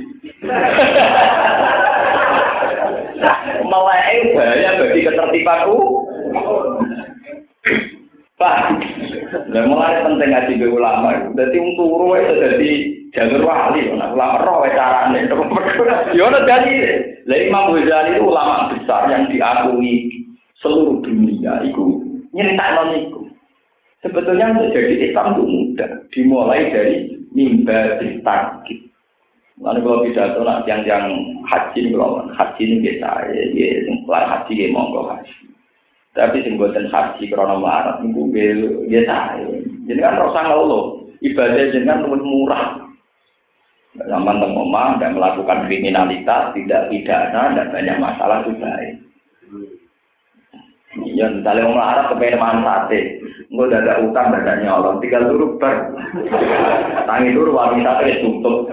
(laughs) melek bahaya bagi ketertibanku. Pak, dan mulai penting ngaji ke ulama. Jadi untuk turu itu jadi jalur wali. Nah, ulama roh caranya. Ya udah jadi. Lah Imam Ghazali itu ulama besar yang diakui seluruh dunia. Itu nyeritain itu. Sebetulnya untuk jadi Islam itu mudah. Dimulai dari mimbar takib. Lalu kalau pidato nak yang yang haji ini kalau haji ini biasa ya, ya yang haji ya monggo haji. Tapi sing buatan haji krono marat itu biasa ya. Jadi kan rasa ngeluh ibadah jenengan lebih murah. Zaman tengomah dan melakukan kriminalitas, tidak pidana dan banyak masalah baik. Ya, misalnya orang Arab kepengen makan sate, gue udah ada utang, ada nyolong, tinggal dulu ber. Tangi dulu wanita itu tutup.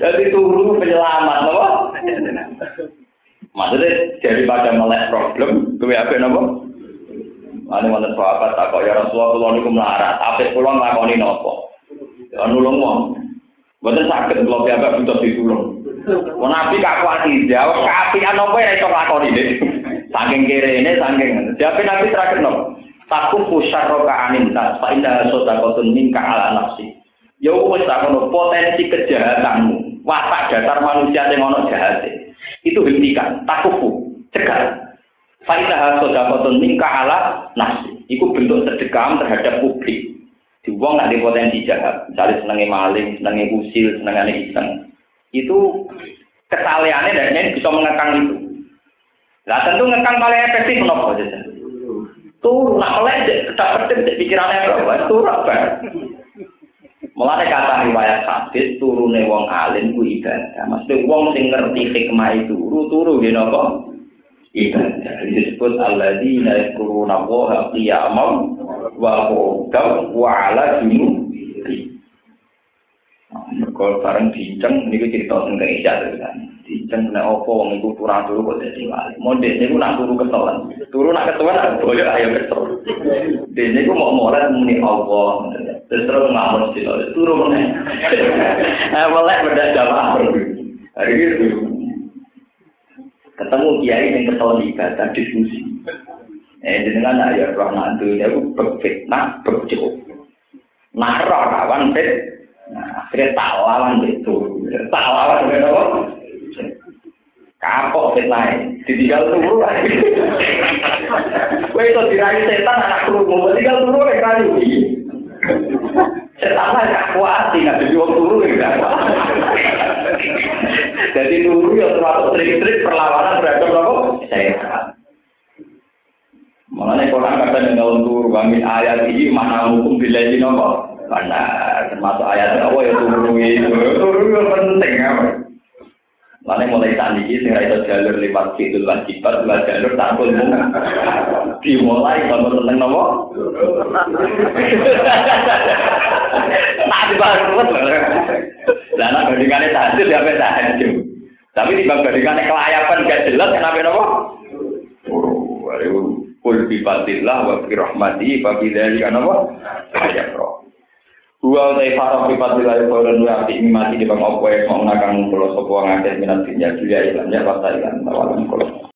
Jadi turu penyelamat, apa? Maksudnya daripada melek problem, gue apa nopo? Ane wonten sahabat tak kok ya Rasulullah kula niku melarat, apik kula nglakoni napa? Ya nulung wong. Mboten saged kula piyambak butuh ditulung. Wong nabi gak kuat jawab kapian apa ya iso lakoni deh. Saking kirene saking. Jawab nabi terakhir no. Taku pusar roka anin tas, pak indah soda kotun mingka ala nafsi. Ya wes kono potensi kejahatanmu, watak dasar manusia yang ono jahat. Itu hentikan, takufu, cegah. Faidah soda kotun mingka ala nafsi. Iku bentuk sedekam terhadap publik. Di wong nak potensi jahat, misalnya senengnya maling, senengnya usil, senengnya iseng itu kesalahannya dan ini bisa mengekang itu. Nah tentu ngekang paling efektif menapa saja. Tuh, nak melek kita penting pikirannya berapa? Tuh apa? Mulai kata riwayat hadis turune wong alim ku ibadah. Maksudnya wong sing ngerti hikmah itu turu turu gitu kok. Ibadah. Disebut alladzina yadhkuruna wa qiyaman wa qu'udan wa 'ala junubihim. Mergo bareng diinceng, niku cerita tentang Ica itu kan. Diinceng kena opo, niku kurang turu kok dadi wali. Mau dek niku nak turu ketelan. Turu nak ketelan, aku boleh ayo ketel. Dek niku mau mulai muni Allah. Terus terus ngamun sih turu meneh. Eh boleh beda jalan. Hari itu ketemu kiai yang ketelan ibadah diskusi. Eh dengan ayat rahmat itu, aku berfitnah, berjuk. Nah, rawan fitnah. Nah, akhirnya tak lawan itu. Tak lawan itu apa? Kapok fitnah ditinggal turu lagi. Kowe itu dirayu setan anak turu, tinggal turu lagi rayu. Setan lah kuat, nggak jadi orang turu ya Jadi turu ya termasuk trik-trik perlawanan terhadap apa? Setan. Mengenai Quran kata dengan turu, kami ayat ini mana hukum bila ini nopo? Mana termasuk ayat Allah ya turu itu, turu itu penting apa? Mana mulai saat ini sing itu jalur lewat fitul wajibat, lewat jalur takul dimulai kalau seneng nopo. Tak dibahas Lah nak bandingannya tahajud ya apa tahajud. Tapi di bang bandingan kelayapan gak jelas kenapa nopo? Oh, Kul bi fadlillah wa bi rahmati fa bi dzalika napa? Ayat roh. Dua utai farah bi fadlillah wa wa api mati di bang opo mau nakang kula sapa ngakeh minat dunya dunya ilannya wa ilan tawalan kula.